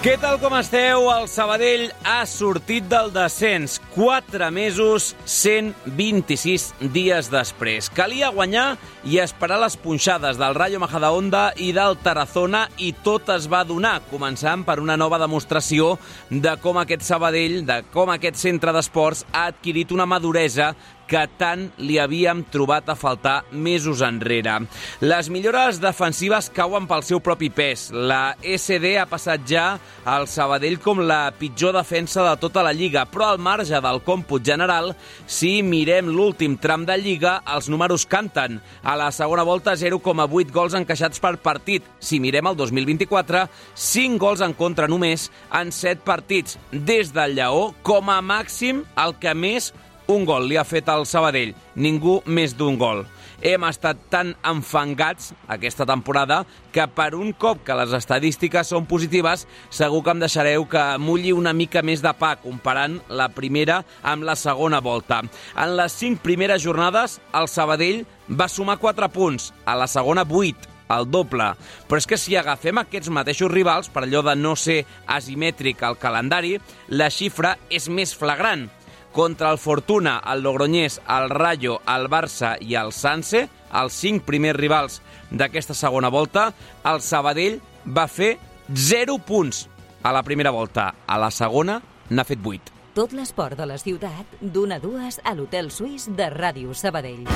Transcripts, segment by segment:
Què tal com esteu? El Sabadell ha sortit del descens. 4 mesos, 126 dies després. Calia guanyar i esperar les punxades del Rayo Majadahonda i del Tarazona i tot es va donar, començant per una nova demostració de com aquest Sabadell, de com aquest centre d'esports ha adquirit una maduresa que tant li havíem trobat a faltar mesos enrere. Les millores defensives cauen pel seu propi pes. La SD ha passat ja al Sabadell com la pitjor defensa de tota la Lliga, però al marge del còmput general, si mirem l'últim tram de Lliga, els números canten. A la segona volta, 0,8 gols encaixats per partit. Si mirem el 2024, 5 gols en contra només en 7 partits. Des del Lleó, com a màxim, el que més un gol li ha fet al Sabadell, ningú més d'un gol. Hem estat tan enfangats aquesta temporada que per un cop que les estadístiques són positives, segur que em deixareu que mulli una mica més de pa comparant la primera amb la segona volta. En les cinc primeres jornades, el Sabadell va sumar 4 punts, a la segona 8, el doble. Però és que si agafem aquests mateixos rivals, per allò de no ser asimètric al calendari, la xifra és més flagrant contra el Fortuna, el Logroñés, el Rayo, el Barça i el Sanse, els cinc primers rivals d'aquesta segona volta, el Sabadell va fer 0 punts a la primera volta. A la segona n'ha fet 8. Tot l'esport de la ciutat, d'una a dues a l'Hotel Suís de Ràdio Sabadell.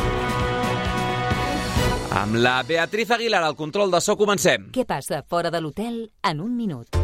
Amb la Beatriz Aguilar al control de so comencem. Què passa fora de l'hotel en un minut?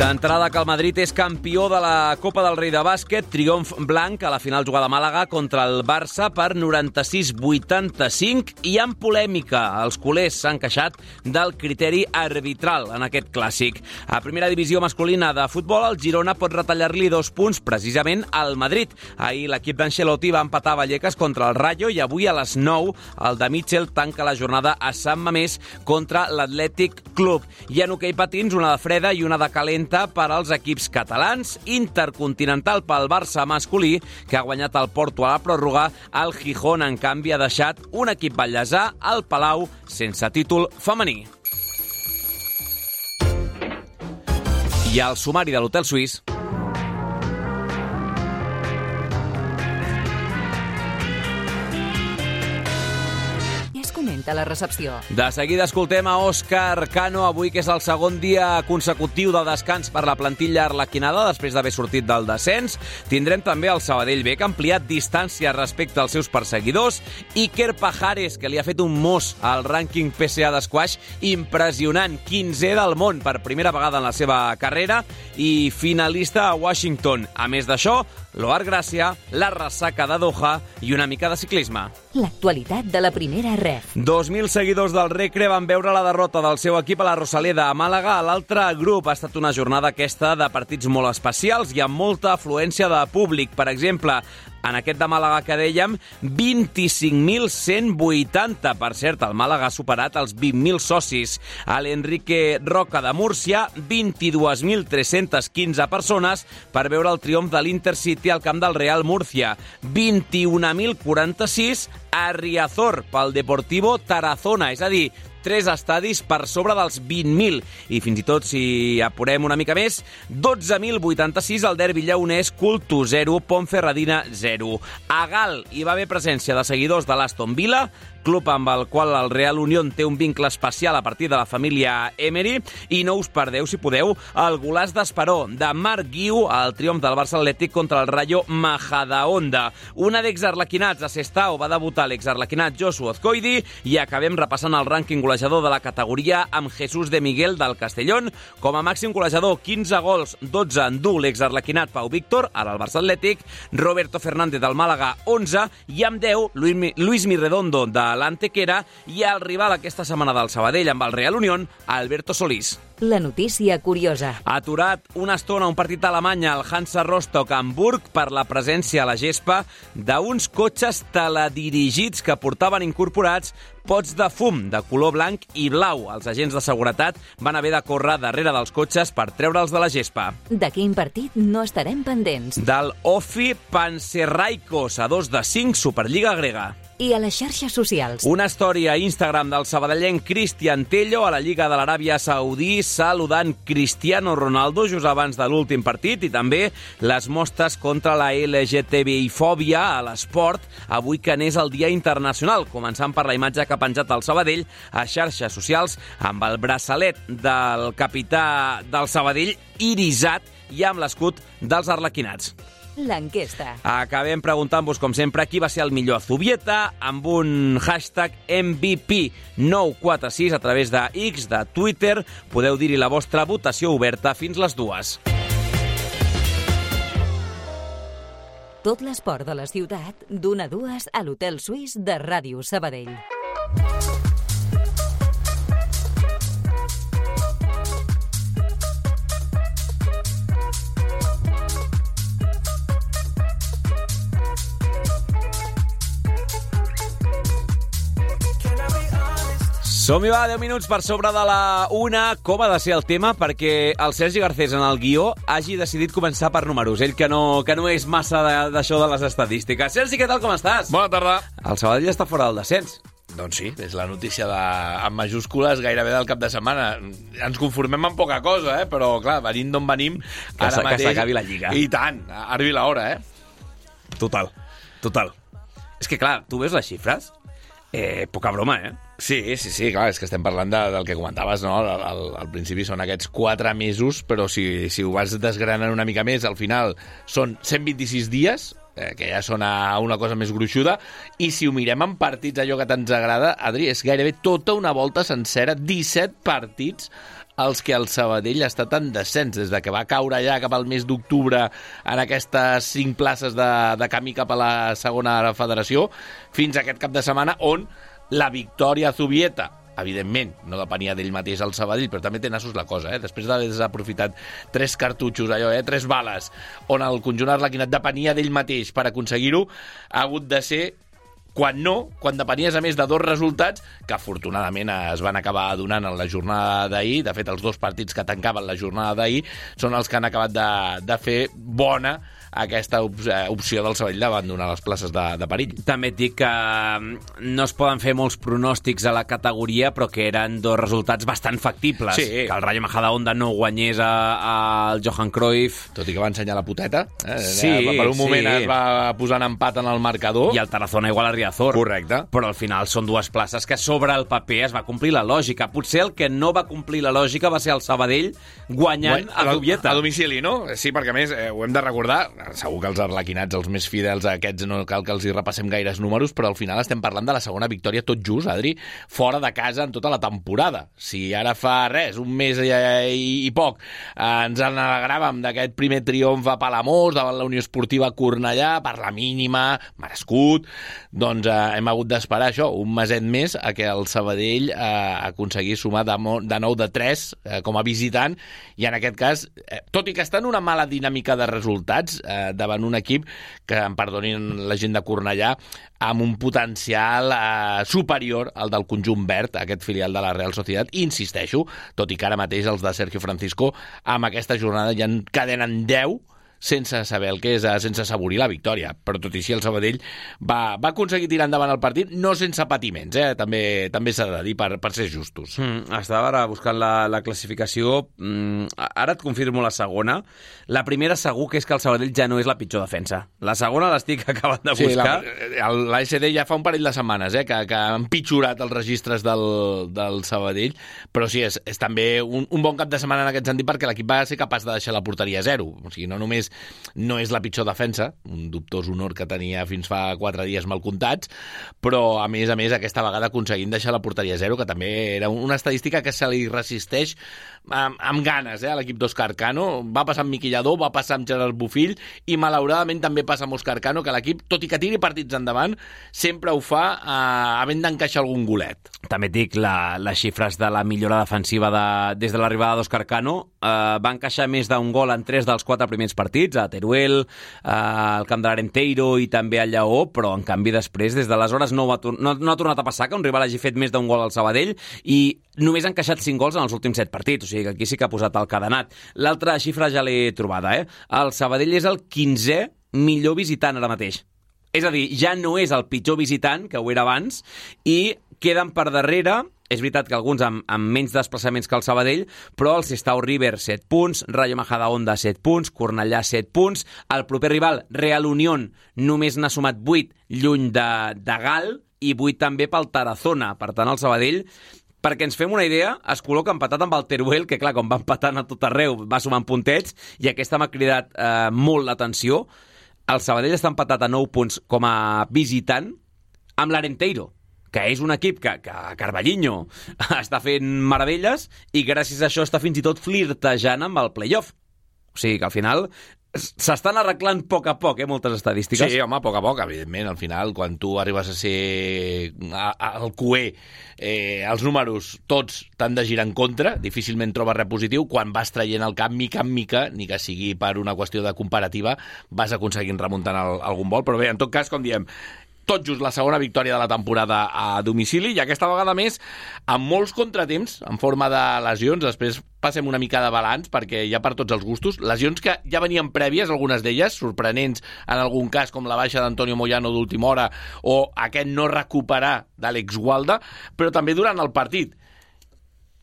D'entrada que el Madrid és campió de la Copa del Rei de bàsquet, triomf blanc a la final jugada a Màlaga contra el Barça per 96-85 i amb polèmica. Els culers s'han queixat del criteri arbitral en aquest clàssic. A primera divisió masculina de futbol, el Girona pot retallar-li dos punts precisament al Madrid. Ahir l'equip d'Ancelotti va empatar Vallecas contra el Rayo i avui a les 9 el de Mitchell tanca la jornada a Sant Mamés contra l'Atlètic Club. I en hoquei patins, una de freda i una de calenta dolenta per als equips catalans, intercontinental pel Barça masculí, que ha guanyat el Porto a la pròrroga, el Gijón, en canvi, ha deixat un equip ballesà al Palau sense títol femení. I al sumari de l'Hotel Suís comenta la recepció. De seguida escoltem a Òscar Cano, avui que és el segon dia consecutiu de descans per la plantilla arlequinada després d'haver sortit del descens. Tindrem també el Sabadell B, que ha ampliat distància respecte als seus perseguidors, Iker Pajares, que li ha fet un mos al rànquing PCA d'esquash impressionant, 15è del món per primera vegada en la seva carrera i finalista a Washington. A més d'això, l'Oar Gràcia, la ressaca de Doha i una mica de ciclisme. L'actualitat de la primera ref. 2.000 seguidors del Recre van veure la derrota del seu equip a la Rosaleda a Màlaga. A l'altre grup ha estat una jornada aquesta de partits molt especials i amb molta afluència de públic. Per exemple, en aquest de Màlaga que dèiem, 25.180. Per cert, el Màlaga ha superat els 20.000 socis. A l'Enrique Roca de Múrcia, 22.315 persones per veure el triomf de l'Intercity al camp del Real Múrcia. 21.046 a Riazor pel Deportivo Tarazona, és a dir, tres estadis per sobre dels 20.000. I fins i tot, si apurem una mica més, 12.086 al derbi lleonès, Culto 0, Pontferradina 0. A Gal hi va haver presència de seguidors de l'Aston Villa, club amb el qual el Real Unión té un vincle especial a partir de la família Emery, i no us perdeu, si podeu, el golàs d'Esperó de Marc Guiu al triomf del Barça Atlètic contra el Rayo Majadahonda. Una d'exarlequinats a Sestao va debutar l'exarlequinat Josu Ozcoidi i acabem repassant el rànquing golejador de la categoria amb Jesús de Miguel del Castellón. Com a màxim golejador, 15 gols, 12 en dur l'exarlequinat Pau Víctor, ara el Barça Atlètic, Roberto Fernández del Màlaga, 11, i amb 10, Luis Mirredondo de l'Antequera i el rival aquesta setmana del Sabadell amb el Real Unión, Alberto Solís. La notícia curiosa. Ha aturat una estona un partit alemany al Hansa Rostock Hamburg per la presència a la gespa d'uns cotxes teledirigits que portaven incorporats pots de fum de color blanc i blau. Els agents de seguretat van haver de córrer darrere dels cotxes per treure'ls de la gespa. De quin partit no estarem pendents? Del Ofi Panserraikos a 2 de 5 Superliga grega. I a les xarxes socials. Una història a Instagram del sabadellenc Cristian Tello a la Lliga de l'Aràbia Saudí saludant Cristiano Ronaldo just abans de l'últim partit i també les mostres contra la LGTBI-fòbia a l'esport avui que n'és el Dia Internacional, començant per la imatge que ha penjat el Sabadell a xarxes socials amb el braçalet del capità del Sabadell irisat i amb l'escut dels arlequinats l'enquesta. Acabem preguntant-vos, com sempre, qui va ser el millor Zubieta amb un hashtag MVP946 a través de X, de Twitter. Podeu dir-hi la vostra votació oberta fins les dues. Tot l'esport de la ciutat, d'una a dues a l'Hotel Suís de Ràdio Sabadell. Som-hi, va, 10 minuts per sobre de la una. Com ha de ser el tema? Perquè el Sergi Garcés en el guió hagi decidit començar per números. Ell que no, que no és massa d'això de, de les estadístiques. Sergi, què tal, com estàs? Bona tarda. El Sabadell està fora del descens. Doncs sí, és la notícia de, amb majúscules gairebé del cap de setmana. Ens conformem amb poca cosa, eh? però clar, venint d'on venim... Que ara mateix... Que s'acabi la Lliga. I tant, arribi l'hora, eh? Total, total. És que clar, tu veus les xifres? Eh, poca broma, eh? Sí, sí, sí, clar, és que estem parlant de, del que comentaves, no? Al, al, al principi són aquests 4 mesos, però si, si ho vas desgranant una mica més, al final són 126 dies, eh, que ja sona una cosa més gruixuda, i si ho mirem en partits, allò que t'ens agrada, Adri, és gairebé tota una volta sencera, 17 partits els que el Sabadell ha estat en descens, des de que va caure ja cap al mes d'octubre en aquestes cinc places de, de camí cap a la segona federació, fins a aquest cap de setmana on la victòria Zubieta evidentment, no depenia d'ell mateix el Sabadell, però també té nassos la cosa, eh? Després d'haver desaprofitat tres cartutxos, allò, eh? Tres bales, on el conjunt arlequinat depenia d'ell mateix per aconseguir-ho, ha hagut de ser quan no, quan depenies a més de dos resultats que afortunadament es van acabar donant en la jornada d'ahir, de fet els dos partits que tancaven la jornada d'ahir són els que han acabat de, de fer bona aquesta eh, opció del Sabadell d'abandonar les places de, de perill. També et dic que mm, no es poden fer molts pronòstics a la categoria, però que eren dos resultats bastant factibles. Sí. Que el Rayo Majadahonda no guanyés al Johan Cruyff. Tot i que va ensenyar la puteta. Eh? Sí, Per un moment sí. es va posar en empat en el marcador. I el Tarazona igual a Riazor. Correcte. Però al final són dues places que sobre el paper es va complir la lògica. Potser el que no va complir la lògica va ser el Sabadell guanyant a Dubieta. A domicili, no? Sí, perquè a més eh, ho hem de recordar, segur que els arlequinats, els més fidels a aquests, no cal que els hi repassem gaires números, però al final estem parlant de la segona victòria tot just, Adri, fora de casa en tota la temporada. Si ara fa res, un mes i, i, i poc, eh, ens en alegràvem d'aquest primer triomf a Palamós, davant la Unió Esportiva Cornellà, per la mínima, merescut, doncs eh, hem hagut d'esperar això, un meset més, a que el Sabadell eh, aconseguís sumar de, de nou de 3 eh, com a visitant, i en aquest cas, eh, tot i que està en una mala dinàmica de resultats, eh, davant un equip que, em perdonin la gent de Cornellà, amb un potencial eh, superior al del conjunt verd, aquest filial de la Real Societat. Insisteixo, tot i que ara mateix els de Sergio Francisco amb aquesta jornada ja encadenen 10 sense saber el que és, sense assaborir la victòria. Però tot i així el Sabadell va, va aconseguir tirar endavant el partit, no sense patiments, eh? també també s'ha de dir per, per ser justos. Mm, estava ara buscant la, la classificació, mm, ara et confirmo la segona. La primera segur que és que el Sabadell ja no és la pitjor defensa. La segona l'estic acabant de buscar. Sí, la, la SD ja fa un parell de setmanes eh, que, que han pitjorat els registres del, del Sabadell, però sí, és, és també un, un bon cap de setmana en aquest sentit perquè l'equip va ser capaç de deixar la porteria a zero. O sigui, no només no és la pitjor defensa, un dubtós honor que tenia fins fa quatre dies mal comptats, però a més a més aquesta vegada aconseguint deixar la porteria zero, que també era una estadística que se li resisteix amb, amb ganes eh, a l'equip d'Òscar Cano. Va passar amb Miquillador, va passar amb Gerard Bufill i malauradament també passa amb Òscar Cano, que l'equip, tot i que tiri partits endavant, sempre ho fa eh, havent d'encaixar algun golet. També et dic, la, les xifres de la millora defensiva de, des de l'arribada d'Òscar Cano eh, va encaixar més d'un gol en tres dels quatre primers partits, a Teruel, al Camp de l'Arenteiro i també al Lleó, però en canvi després, des d'aleshores, no, va, no, no ha tornat a passar que un rival hagi fet més d'un gol al Sabadell i només ha encaixat 5 gols en els últims 7 partits, o sigui que aquí sí que ha posat el cadenat. L'altra xifra ja l'he trobada, eh? El Sabadell és el 15è millor visitant ara mateix. És a dir, ja no és el pitjor visitant, que ho era abans, i queden per darrere és veritat que alguns amb, amb menys desplaçaments que el Sabadell, però el Sestao River 7 punts, Rayo Majadahonda 7 punts, Cornellà 7 punts, el proper rival, Real Unión, només n'ha sumat 8 lluny de, de Gal i 8 també pel Tarazona. Per tant, el Sabadell perquè ens fem una idea, es col·loca empatat amb el Teruel, que clar, com va empatant a tot arreu, va sumant puntets, i aquesta m'ha cridat eh, molt l'atenció. El Sabadell està empatat a 9 punts com a visitant amb l'Arenteiro, que és un equip que, que Carballinho està fent meravelles i gràcies a això està fins i tot flirtejant amb el playoff. O sigui que al final s'estan arreglant a poc a poc, eh, moltes estadístiques. Sí, home, a poc a poc, evidentment. Al final, quan tu arribes a ser al QE, eh, els números tots t'han de girar en contra, difícilment trobes res positiu. Quan vas traient el cap, mica en mica, ni que sigui per una qüestió de comparativa, vas aconseguint remuntant el, algun vol. Però bé, en tot cas, com diem, tot just la segona victòria de la temporada a domicili i aquesta vegada més amb molts contratemps en forma de lesions. Després passem una mica de balanç perquè hi ha per tots els gustos. Lesions que ja venien prèvies, algunes d'elles, sorprenents en algun cas com la baixa d'Antonio Moyano d'última hora o aquest no recuperar d'Àlex Gualda, però també durant el partit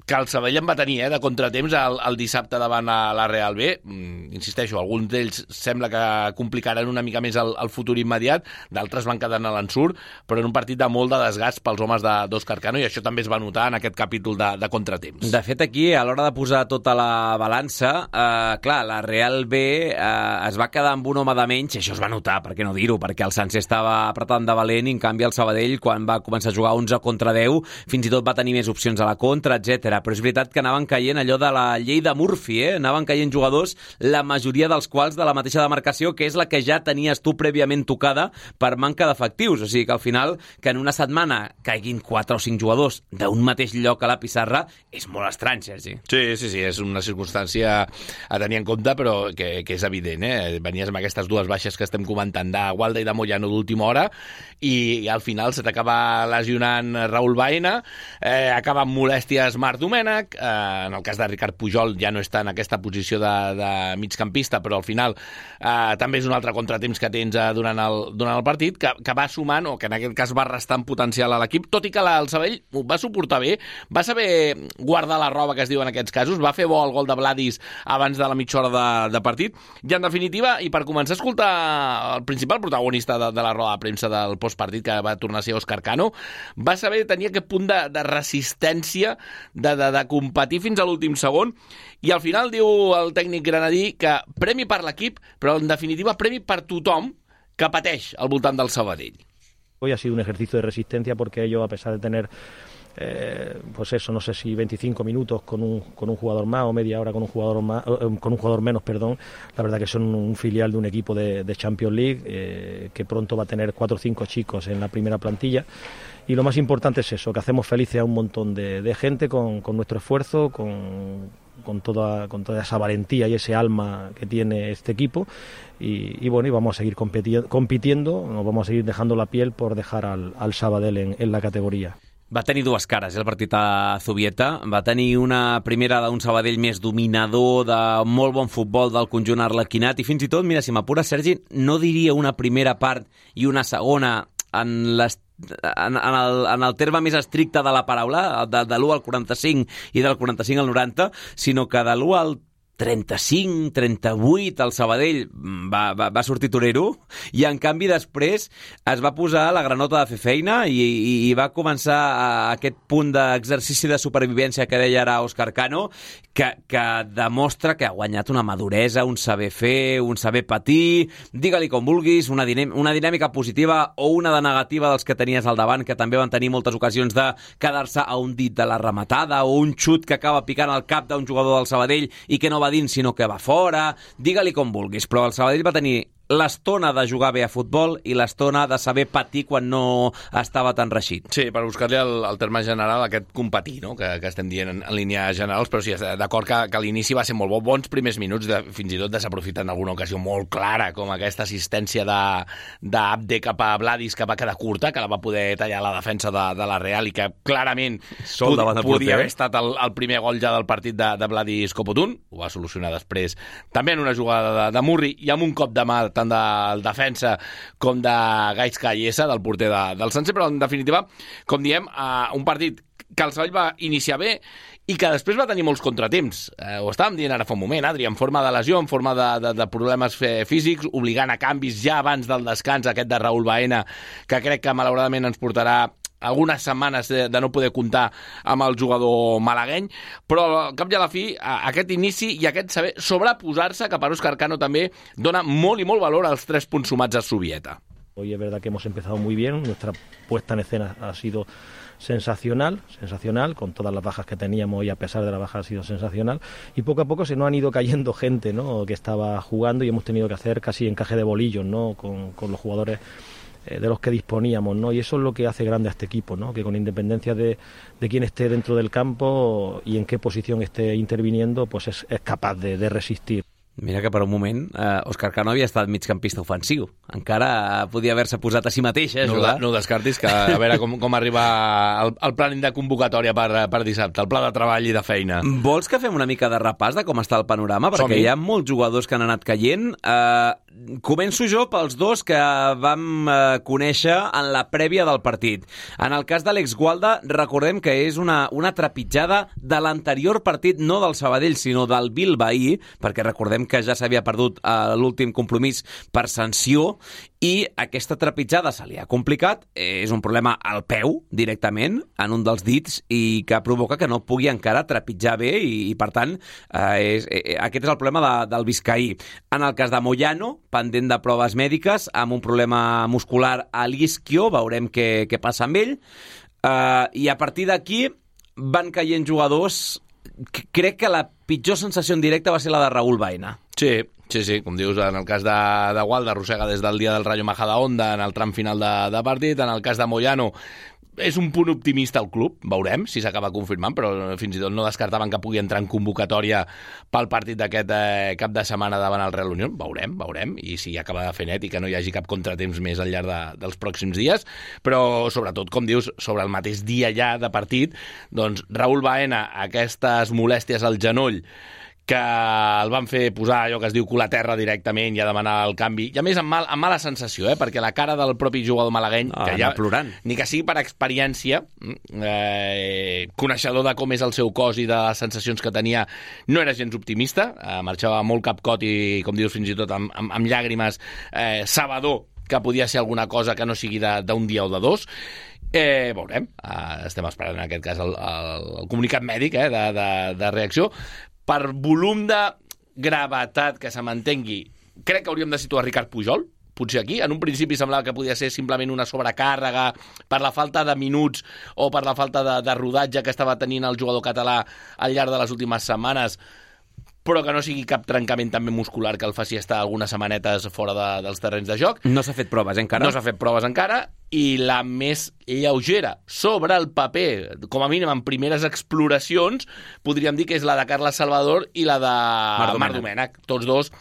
que el Sabell en va tenir eh, de contratemps el, el dissabte davant a la Real B. Mm, insisteixo, alguns d'ells sembla que complicaran una mica més el, el futur immediat, d'altres van quedar en l'ensurt, però en un partit de molt de desgast pels homes d'Òscar Cano, i això també es va notar en aquest capítol de, de contratemps. De fet, aquí, a l'hora de posar tota la balança, eh, clar, la Real B eh, es va quedar amb un home de menys, això es va notar, per què no dir-ho, perquè el Sanse estava apretant de valent, i en canvi el Sabadell, quan va començar a jugar 11 contra 10, fins i tot va tenir més opcions a la contra, etc però és veritat que anaven caient allò de la llei de Murphy, eh? anaven caient jugadors, la majoria dels quals de la mateixa demarcació, que és la que ja tenies tu prèviament tocada per manca d'efectius. O sigui que al final, que en una setmana caiguin 4 o 5 jugadors d'un mateix lloc a la pissarra, és molt estrany, Sergi. Sí, sí, sí, és una circumstància a tenir en compte, però que, que és evident, eh? Venies amb aquestes dues baixes que estem comentant de Gualda i de Moyano d'última hora i al final se t'acaba lesionant Raül Baena, eh, acaba amb molèsties Marc Domènech, eh, en el cas de Ricard Pujol ja no està en aquesta posició de, de migcampista, però al final eh, també és un altre contratemps que tens eh, durant, el, durant el partit, que, que va sumant, o que en aquest cas va restant potencial a l'equip, tot i que la, el Sabell ho va suportar bé, va saber guardar la roba que es diu en aquests casos, va fer bo el gol de Vladis abans de la mitja hora de, de partit, i en definitiva, i per començar a escoltar el principal protagonista de, de la roda de premsa del postpartit, que va tornar a ser Òscar Cano, va saber tenir aquest punt de, de resistència, de, de, de competir fins a l'últim segon, i al final diu el tècnic granadí que premi per l'equip, però en definitiva premi per tothom que pateix al voltant del Sabadell. Hoy ha sido un ejercicio de resistencia porque ellos, a pesar de tener eh, pues eso, no sé si 25 minutos con un, con un jugador más o media hora con un jugador más, eh, con un jugador menos, perdón. La verdad que son un filial de un equipo de, de Champions League eh, que pronto va a tener cuatro o cinco chicos en la primera plantilla. Y lo más importante es eso, que hacemos felices a un montón de, de gente con, con, nuestro esfuerzo, con, con, toda, con toda esa valentía y ese alma que tiene este equipo. Y, y bueno, y vamos a seguir compitiendo, compitiendo, nos vamos a seguir dejando la piel por dejar al, al Sabadell en, en la categoría. Va tenir dues cares, eh, el partit a Zubieta. Va tenir una primera d'un Sabadell més dominador, de molt bon futbol del conjunt arlequinat, i fins i tot, mira, si m'apura Sergi, no diria una primera part i una segona en les en, en, el, en el terme més estricte de la paraula, de, de l'1 al 45 i del 45 al 90, sinó que de l'1 al 35, 38, el Sabadell va, va, va sortir torero i en canvi després es va posar la granota de fer feina i, i, i va començar aquest punt d'exercici de supervivència que deia ara Òscar Cano que, que demostra que ha guanyat una maduresa, un saber fer, un saber patir, digue-li com vulguis, una, una dinàmica positiva o una de negativa dels que tenies al davant, que també van tenir moltes ocasions de quedar-se a un dit de la rematada o un xut que acaba picant al cap d'un jugador del Sabadell i que no va dins sinó que va fora, digue-li com vulguis, però el Sabadell va tenir l'estona de jugar bé a futbol i l'estona de saber patir quan no estava tan reixit. Sí, per buscar-li el, el terme general, aquest competir, no? que, que estem dient en, en línia generals, però sí, d'acord que, que l'inici va ser molt bo, bons primers minuts, de, fins i tot desaprofitant alguna ocasió molt clara, com aquesta assistència d'Abde cap a Vladis, que va quedar curta, que la va poder tallar la defensa de, de la Real i que clarament Sol pod, podia haver estat el, el primer gol ja del partit de, de Vladis Copotun, ho va solucionar després també en una jugada de, de Murri i amb un cop de mà tant del defensa com de Gaisca Iesa, del porter de, del Sanse, però en definitiva, com diem, uh, un partit que el Savall va iniciar bé i que després va tenir molts contratemps. Eh, ho estàvem dient ara fa un moment, Adri, en forma de lesió, en forma de, de, de problemes físics, obligant a canvis ja abans del descans, aquest de Raül Baena, que crec que malauradament ens portarà algunes setmanes de, de no poder comptar amb el jugador malagueny, però al cap i a la fi aquest inici i aquest saber sobreposar-se que per Òscar Cano també dona molt i molt valor als tres punts sumats a Subieta. Hoy es verdad que hemos empezado muy bien, nuestra puesta en escena ha sido sensacional, sensacional, con todas las bajas que teníamos y a pesar de las bajas ha sido sensacional. Y poco a poco se nos han ido cayendo gente ¿no? que estaba jugando y hemos tenido que hacer casi encaje de bolillos ¿no? con, con los jugadores eh, de los que disponíamos, ¿no? Y eso es lo que hace grande a este equipo, ¿no? Que con independencia de, de quién esté dentro del campo y en qué posición esté interviniendo, pues es, es capaz de, de resistir. Mira que per un moment eh, Òscar Cano havia estat migcampista ofensiu. Encara podia haver-se posat a si mateix eh, no. No descartis, que a veure com, com arriba el, el planning de convocatòria per, per dissabte, el pla de treball i de feina. Vols que fem una mica de repàs de com està el panorama? Perquè hi ha molts jugadors que han anat caient. Eh, començo jo pels dos que vam eh, conèixer en la prèvia del partit. En el cas d'Àlex Gualda, recordem que és una, una trepitjada de l'anterior partit, no del Sabadell, sinó del Bilbaí, perquè recordem que ja s'havia perdut eh, l'últim compromís per sanció i aquesta trepitjada se li ha complicat, és un problema al peu directament, en un dels dits, i que provoca que no pugui encara trepitjar bé i, i per tant, eh, és, eh, aquest és el problema de, del Vizcaí. En el cas de Moyano, pendent de proves mèdiques, amb un problema muscular a l'isquio, veurem què, què passa amb ell, eh, i a partir d'aquí van caient jugadors crec que la pitjor sensació en directe va ser la de Raúl Baena. Sí, sí, sí, com dius, en el cas de, de Gualda arrossega des del dia del Rayo Majadahonda en el tram final de, de partit, en el cas de Moyano és un punt optimista al club, veurem si s'acaba confirmant, però fins i tot no descartaven que pugui entrar en convocatòria pel partit d'aquest eh, cap de setmana davant el Real Unión, veurem, veurem, i si acaba de fer net i que no hi hagi cap contratemps més al llarg de, dels pròxims dies, però sobretot, com dius, sobre el mateix dia ja de partit, doncs Raúl Baena, aquestes molèsties al genoll, que el van fer posar allò que es diu cul a terra directament i a demanar el canvi. I a més amb, mal, amb mala sensació, eh? perquè la cara del propi jugador malagueny, ah, que ja, plorant. ni que sigui per experiència, mm, eh, coneixedor de com és el seu cos i de les sensacions que tenia, no era gens optimista, eh, marxava molt capcot i, com dius, fins i tot amb, amb, amb llàgrimes, eh, sabador que podia ser alguna cosa que no sigui d'un dia o de dos, Eh, veurem, uh, estem esperant en aquest cas el, el, el comunicat mèdic eh, de, de, de reacció, per volum de gravetat que se mantengui, crec que hauríem de situar Ricard Pujol, potser aquí. En un principi semblava que podia ser simplement una sobrecàrrega per la falta de minuts o per la falta de, de rodatge que estava tenint el jugador català al llarg de les últimes setmanes però que no sigui cap trencament també muscular que el faci estar algunes setmanetes fora de, dels terrenys de joc. No s'ha fet proves encara. No s'ha fet proves encara, i la més lleugera sobre el paper, com a mínim en primeres exploracions, podríem dir que és la de Carles Salvador i la de Mar Domènech. Tots dos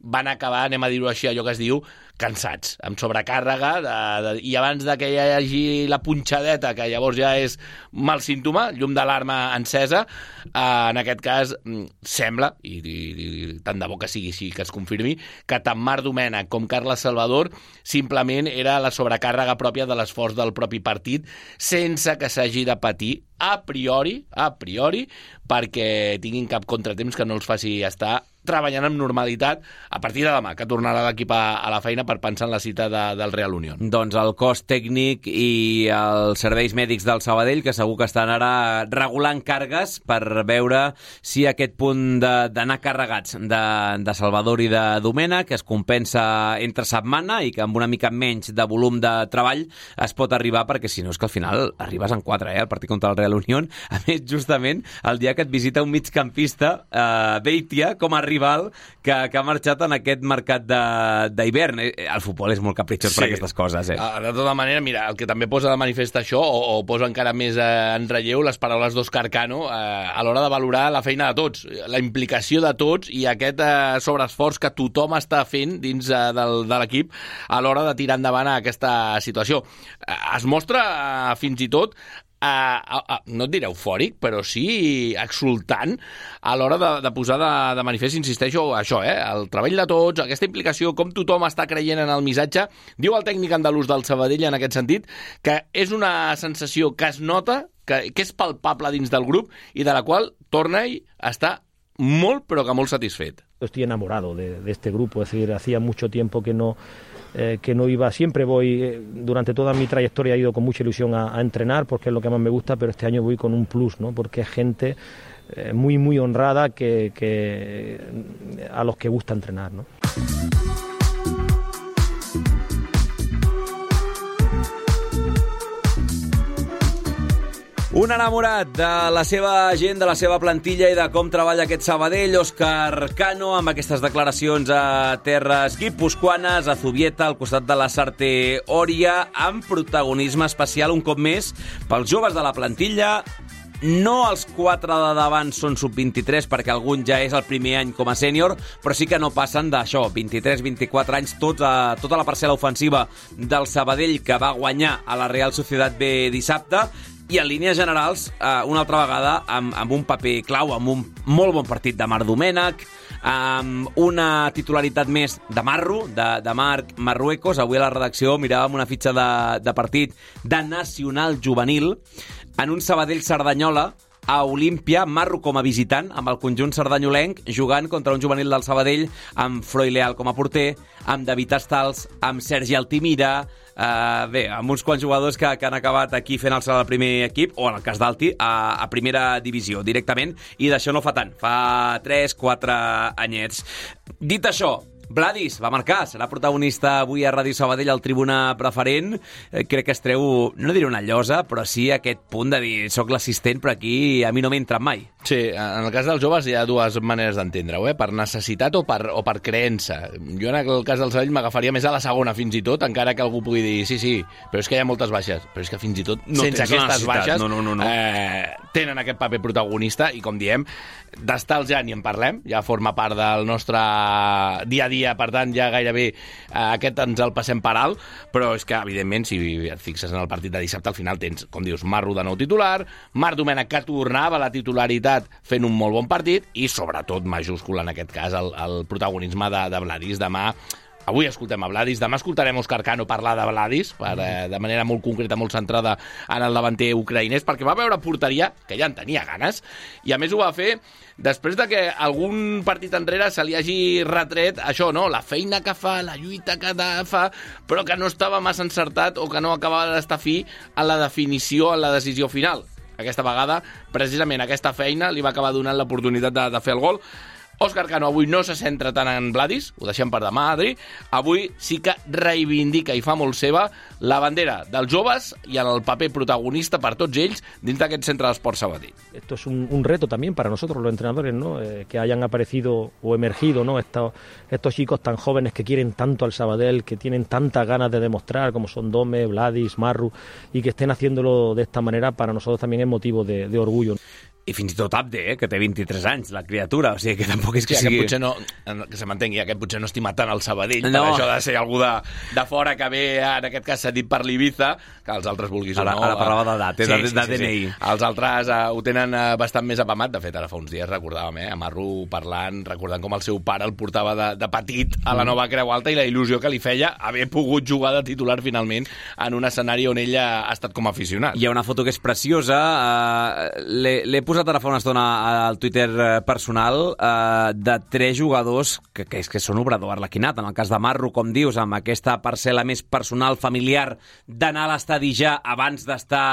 van acabar, anem a dir-ho així, allò que es diu, cansats, amb sobrecàrrega, de, de, i abans de que hi hagi la punxadeta, que llavors ja és mal símptoma, llum d'alarma encesa, eh, en aquest cas mm, sembla, i, i, i tant de bo que sigui així, que es confirmi, que tant Marc Domènech com Carles Salvador simplement era la sobrecàrrega pròpia de l'esforç del propi partit, sense que s'hagi de patir a priori, a priori, perquè tinguin cap contratemps que no els faci estar treballant amb normalitat a partir de demà, que tornarà l'equip a, a la feina per pensar en la cita de, del Real Unión. Doncs el cos tècnic i els serveis mèdics del Sabadell, que segur que estan ara regulant cargues per veure si aquest punt d'anar carregats de, de Salvador i de Domènech es compensa entre setmana i que amb una mica menys de volum de treball es pot arribar, perquè si no és que al final arribes en quatre, eh, el partit contra el Real Unión. A més, justament, el dia que et visita un migcampista, eh, Beitia, com a rival, que, que ha marxat en aquest mercat d'hivern. Eh, El futbol és molt capritxós sí. per aquestes coses, eh? De tota manera, mira, el que també posa de manifest això, o, o posa encara més eh, en relleu les paraules d'Òscar Cano eh, a l'hora de valorar la feina de tots, la implicació de tots i aquest eh, sobreesforç que tothom està fent dins eh, del, de l'equip a l'hora de tirar endavant aquesta situació. Eh, es mostra eh, fins i tot uh, uh, uh, no et diré eufòric, però sí exultant a l'hora de, de posar de, de manifest, insisteixo, això, eh, el treball de tots, aquesta implicació, com tothom està creient en el missatge. Diu el tècnic andalús del Sabadell en aquest sentit que és una sensació que es nota, que, que és palpable dins del grup i de la qual Tornei està molt, però que molt satisfet. Estoy enamorado de, de este grupo, es decir, hacía mucho tiempo que no eh, que no iba, siempre voy, eh, durante toda mi trayectoria he ido con mucha ilusión a, entrenar porque es lo que más me gusta, pero este año voy con un plus, ¿no? porque es gente eh, muy, muy honrada que, que, a los que gusta entrenar. ¿no? Un enamorat de la seva gent, de la seva plantilla i de com treballa aquest Sabadell, Òscar Cano, amb aquestes declaracions a terres guipuscoanes, a Zubieta, al costat de la Sarte Òria, amb protagonisme especial un cop més pels joves de la plantilla, no els quatre de davant són sub-23 perquè algun ja és el primer any com a sènior, però sí que no passen d'això, 23-24 anys, tots a, tota la parcel·la ofensiva del Sabadell que va guanyar a la Real Societat B dissabte i en línies generals, eh, una altra vegada, amb, amb un paper clau, amb un molt bon partit de Marc Domènech, amb una titularitat més de Marro, de, de Marc Marruecos. Avui a la redacció miràvem una fitxa de, de partit de Nacional Juvenil en un Sabadell-Cerdanyola a Olímpia, Marro com a visitant, amb el conjunt sardanyolenc, jugant contra un juvenil del Sabadell, amb Froi Leal com a porter, amb David Estals, amb Sergi Altimira, Uh, bé, amb uns quants jugadors que, que han acabat aquí fent el salt al primer equip, o en el cas d'Alti, a, a primera divisió directament, i d'això no fa tant, fa 3-4 anyets. Dit això, Vladis va marcar, serà protagonista avui a Ràdio Sabadell al tribuna preferent. Eh, crec que es treu, no diré una llosa, però sí aquest punt de dir soc l'assistent, però aquí a mi no m'entra mai. Sí, en el cas dels joves hi ha dues maneres d'entendre-ho, eh? per necessitat o per, o per creença. Jo en el cas del Sabadell m'agafaria més a la segona fins i tot, encara que algú pugui dir sí, sí, però és que hi ha moltes baixes. Però és que fins i tot no sense aquestes baixes no, no, no, no. Eh, tenen aquest paper protagonista i com diem, d'estals ja ni en parlem, ja forma part del nostre dia a dia, per tant ja gairebé eh, aquest ens el passem per alt, però és que evidentment si et fixes en el partit de dissabte al final tens, com dius, Marro de nou titular, Marc Domènech que tornava a la titularitat fent un molt bon partit i sobretot majúscul en aquest cas el, el protagonisme de, de Vladis demà Avui escoltem a Vladis, demà escoltarem Òscar Cano parlar de Vladis, per, eh, de manera molt concreta, molt centrada en el davanter ucraïnès, perquè va veure porteria, que ja en tenia ganes, i a més ho va fer després de que algun partit enrere se li hagi retret això, no? La feina que fa, la lluita que fa, però que no estava massa encertat o que no acabava d'estar fi en la definició, en la decisió final. Aquesta vegada, precisament aquesta feina li va acabar donant l'oportunitat de, de fer el gol. Òscar Cano avui no se centra tant en Vladis, ho deixem per demà, Adri. Avui sí que reivindica i fa molt seva la bandera dels joves i en el paper protagonista per tots ells dins d'aquest centre d'esport Sabadell. Esto es un, un, reto también para nosotros los entrenadores, ¿no? Eh, que hayan aparecido o emergido, ¿no? Estos, estos chicos tan jóvenes que quieren tanto al Sabadell, que tienen tantas ganas de demostrar, como son Dome, Vladis, Marru, y que estén haciéndolo de esta manera, para nosotros también es motivo de, de orgullo i fins i tot Abde, eh, que té 23 anys, la criatura, o sigui que tampoc és que sí, sigui... potser no, que se mantengui, aquest potser no estima tant el Sabadell, no. per això de ser algú de, de fora que ve, en aquest cas s'ha dit per l'Ibiza, que els altres vulguis ara, o no... Ara parlava d'edat, eh, sí, de, sí, de sí, DNI. Sí. Els altres uh, ho tenen uh, bastant més apamat, de fet, ara fa uns dies recordàvem, eh, Amarro parlant, recordant com el seu pare el portava de, de petit a la nova Creu Alta i la il·lusió que li feia haver pogut jugar de titular finalment en un escenari on ell ha estat com a aficionat. Hi ha una foto que és preciosa, uh, l'he posat posat ara fa una estona al Twitter eh, personal eh, de tres jugadors que, que, és que són obrador arlequinat. En el cas de Marro, com dius, amb aquesta parcel·la més personal, familiar, d'anar a l'estadi ja abans d'estar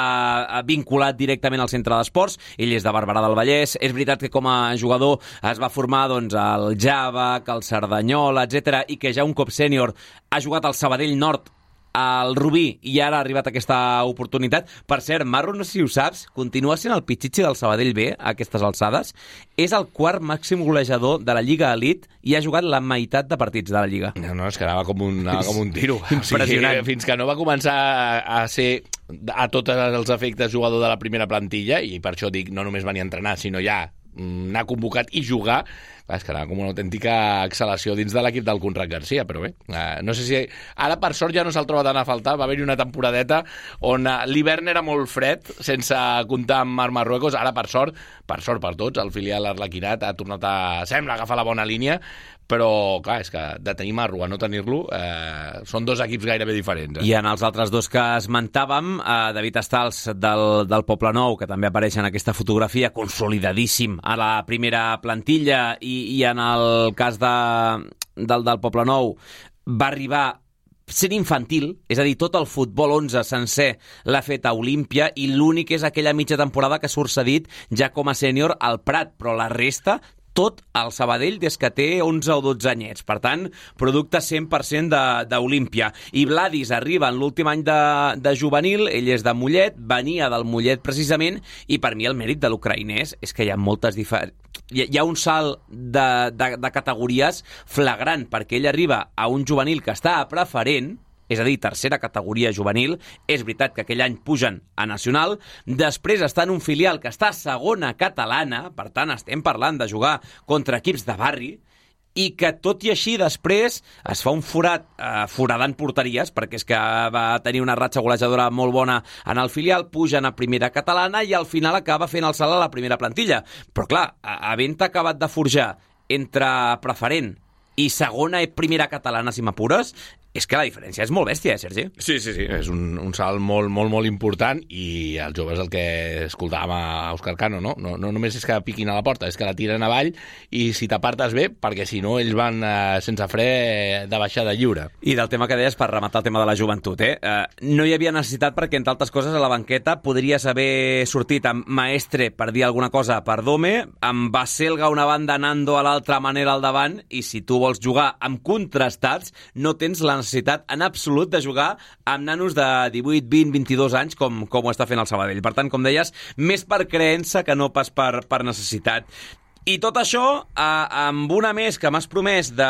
eh, vinculat directament al centre d'esports. Ell és de Barberà del Vallès. És veritat que com a jugador es va formar doncs, al Java, al Cerdanyola, etc i que ja un cop sènior ha jugat al Sabadell Nord al Rubí i ara ha arribat aquesta oportunitat. Per cert, Marro, no sé si ho saps, continua sent el pitxitxi del Sabadell B a aquestes alçades. És el quart màxim golejador de la Lliga Elite i ha jugat la meitat de partits de la Lliga. No, no, és que anava com un, anava com un tiro. Impressionant. O sigui, fins que no va començar a, a ser a tots els efectes jugador de la primera plantilla, i per això dic, no només venir a entrenar, sinó ja mm, anar convocat i jugar, Clar, és que anava com una autèntica excel·lació dins de l'equip del Conrad Garcia, però bé, eh, no sé si... Ara, per sort, ja no se'l troba tant a faltar. Va haver-hi una temporadeta on eh, l'hivern era molt fred, sense comptar amb Mar Marruecos. Ara, per sort, per sort per tots, el filial Arlequinat ha tornat a... Sembla agafar la bona línia, però, clar, és que de tenir Marro a no tenir-lo eh, són dos equips gairebé diferents. Eh? I en els altres dos que esmentàvem, eh, David Estals del, del Poble Nou, que també apareix en aquesta fotografia, consolidadíssim a la primera plantilla, i, i en el cas de, del, del Poble Nou va arribar sent infantil, és a dir, tot el futbol 11 sencer l'ha fet a Olímpia i l'únic és aquella mitja temporada que surt cedit ja com a sènior al Prat, però la resta tot el Sabadell des que té 11 o 12 anyets. Per tant, producte 100% d'Olímpia. I Vladis arriba en l'últim any de, de juvenil, ell és de Mollet, venia del Mollet precisament, i per mi el mèrit de l'ucraïnès és que hi ha moltes diferències hi, hi ha un salt de, de, de categories flagrant, perquè ell arriba a un juvenil que està a preferent, és a dir, tercera categoria juvenil. És veritat que aquell any pugen a nacional. Després està en un filial que està a segona catalana, per tant estem parlant de jugar contra equips de barri, i que tot i així després es fa un forat eh, foradant porteries perquè és que va tenir una ratxa golejadora molt bona en el filial, pugen a primera catalana i al final acaba fent el salt a la primera plantilla. Però clar, havent acabat de forjar entre preferent i segona i primera catalana, si m'apures, és que la diferència és molt bèstia, eh, Sergi? Sí, sí, sí, és un, un salt molt, molt, molt important i els joves el que escoltàvem a Òscar Cano, no? no? No només és que piquin a la porta, és que la tiren avall i si t'apartes bé, perquè si no ells van eh, sense fre de baixada lliure. I del tema que deies, per rematar el tema de la joventut, eh? eh no hi havia necessitat perquè, entre altres coses, a la banqueta podries haver sortit amb Maestre, per dir alguna cosa, per Dome, amb Baselga una banda, Nando a l'altra manera al davant, i si tu vols jugar amb contrastats, no tens la necessitat en absolut de jugar amb nanos de 18, 20, 22 anys com, com ho està fent el Sabadell. Per tant, com deies, més per creença que no pas per, per necessitat. I tot això eh, amb una més que m'has promès de...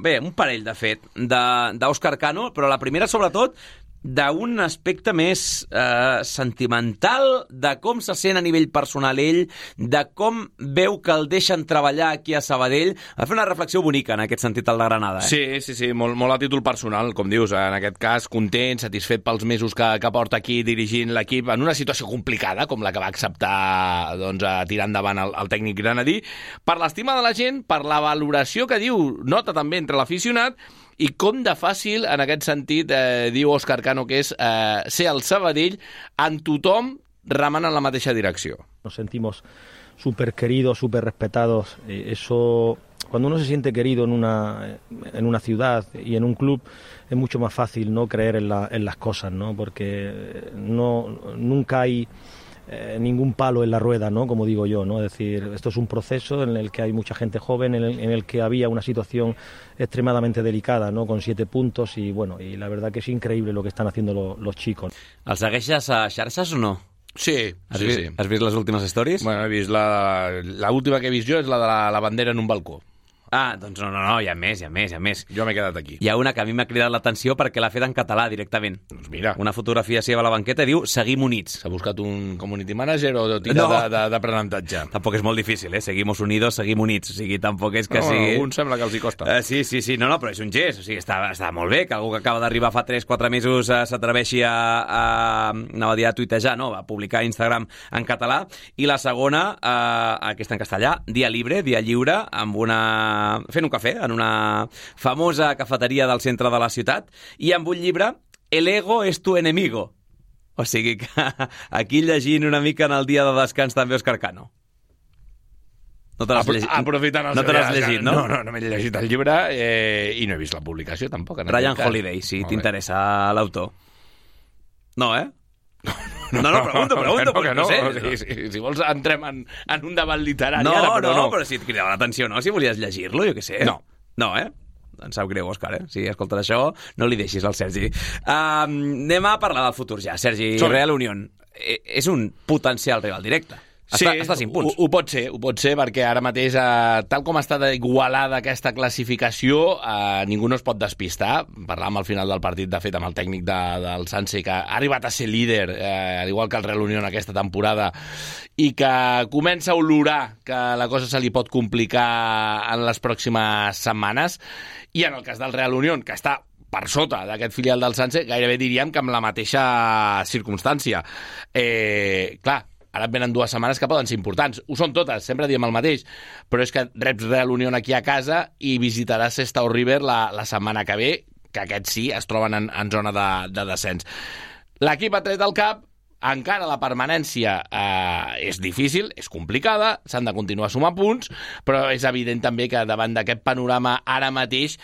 Bé, un parell, de fet, d'Òscar Cano, però la primera, sobretot, d'un aspecte més eh, sentimental, de com se sent a nivell personal ell, de com veu que el deixen treballar aquí a Sabadell. Va fer una reflexió bonica en aquest sentit el de Granada. Eh? Sí, sí, sí, molt, molt a títol personal, com dius, en aquest cas content, satisfet pels mesos que, que porta aquí dirigint l'equip en una situació complicada, com la que va acceptar doncs, a tirar endavant el, el tècnic granadí, per l'estima de la gent, per la valoració que diu, nota també entre l'aficionat, i com de fàcil, en aquest sentit, eh, diu Òscar Cano, que és eh, ser el Sabadell en tothom remant en la mateixa direcció. Nos sentimos súper queridos, súper respetados. Eh, eso, cuando uno se siente querido en una, en una ciudad y en un club, es mucho más fácil no creer en, la, en las cosas, ¿no? Porque no, nunca hay eh, ningún palo en la rueda, ¿no? Como digo yo, ¿no? Es decir, esto es un proceso en el que hay mucha gente joven, en el, en el que había una situación extremadamente delicada, ¿no? Con siete puntos y bueno, y la verdad que es increíble lo que están haciendo lo, los chicos. ¿El segueixes a xarxes o no? Sí, has sí, vist, sí. Has vist les últimes històries? Bueno, he vist la, la última que he vist jo és la de la, la bandera en un balcó. Ah, doncs no, no, no, hi ha més, hi ha més, hi ha més. Jo m'he quedat aquí. Hi ha una que a mi m'ha cridat l'atenció perquè l'ha fet en català directament. Doncs mira. Una fotografia seva a la banqueta diu Seguim units. S'ha buscat un community manager o tira No. no. d'aprenentatge? Tampoc és molt difícil, eh? Seguimos unidos, seguim units. O sigui, tampoc és que No, sigui... alguns sembla que els hi costa. Uh, sí, sí, sí, no, no, però és un gest, o sigui, està, està molt bé que algú que acaba d'arribar fa 3-4 mesos uh, s'atreveixi a, a, anava a dir a tuitejar, no, a publicar a Instagram en català, i la segona, uh, aquesta en castellà, dia libre, dia lliure, amb una... fent un cafè, en una famosa cafeteria del centre de la ciutat, i amb un llibre, El ego es tu enemigo. O sigui que aquí llegint una mica en el dia de descans també Òscar Cano. No te l'has llegit, Aprofitant el no te l'has llegit, no? No, no, no m'he llegit el llibre eh, i no he vist la publicació, tampoc. en Ryan. Holiday, si bé. t'interessa l'autor. No, eh? No, no, pregunto, pregunto, no, que no, no, sé. Si, si, vols entrem en, en un debat literari No, ara, però no, no. però si et cridava l'atenció, no? Si volies llegir-lo, jo què sé. No. No, eh? Em sap greu, Òscar, eh? Si escoltes això, no li deixis al Sergi. Um, anem a parlar del futur ja. Sergi, Som-hi. Real Unión eh, és un potencial rival directe. Està, està 5 punts. Ho, ho pot ser, ho pot ser, perquè ara mateix, eh, tal com està igualada aquesta classificació, eh, ningú no es pot despistar. Parlàvem al final del partit, de fet, amb el tècnic de, del Sanse, que ha arribat a ser líder, eh, al igual que el Real Unión aquesta temporada, i que comença a olorar que la cosa se li pot complicar en les pròximes setmanes. I en el cas del Real Unión, que està per sota d'aquest filial del Sanse, gairebé diríem que amb la mateixa circumstància. Eh, clar, ara et venen dues setmanes que poden ser importants. Ho són totes, sempre diem el mateix, però és que reps Real Unión aquí a casa i visitaràs Sestao River la, la setmana que ve, que aquests sí es troben en, en zona de, de descens. L'equip ha tret el cap, encara la permanència eh, és difícil, és complicada, s'han de continuar sumant punts, però és evident també que davant d'aquest panorama ara mateix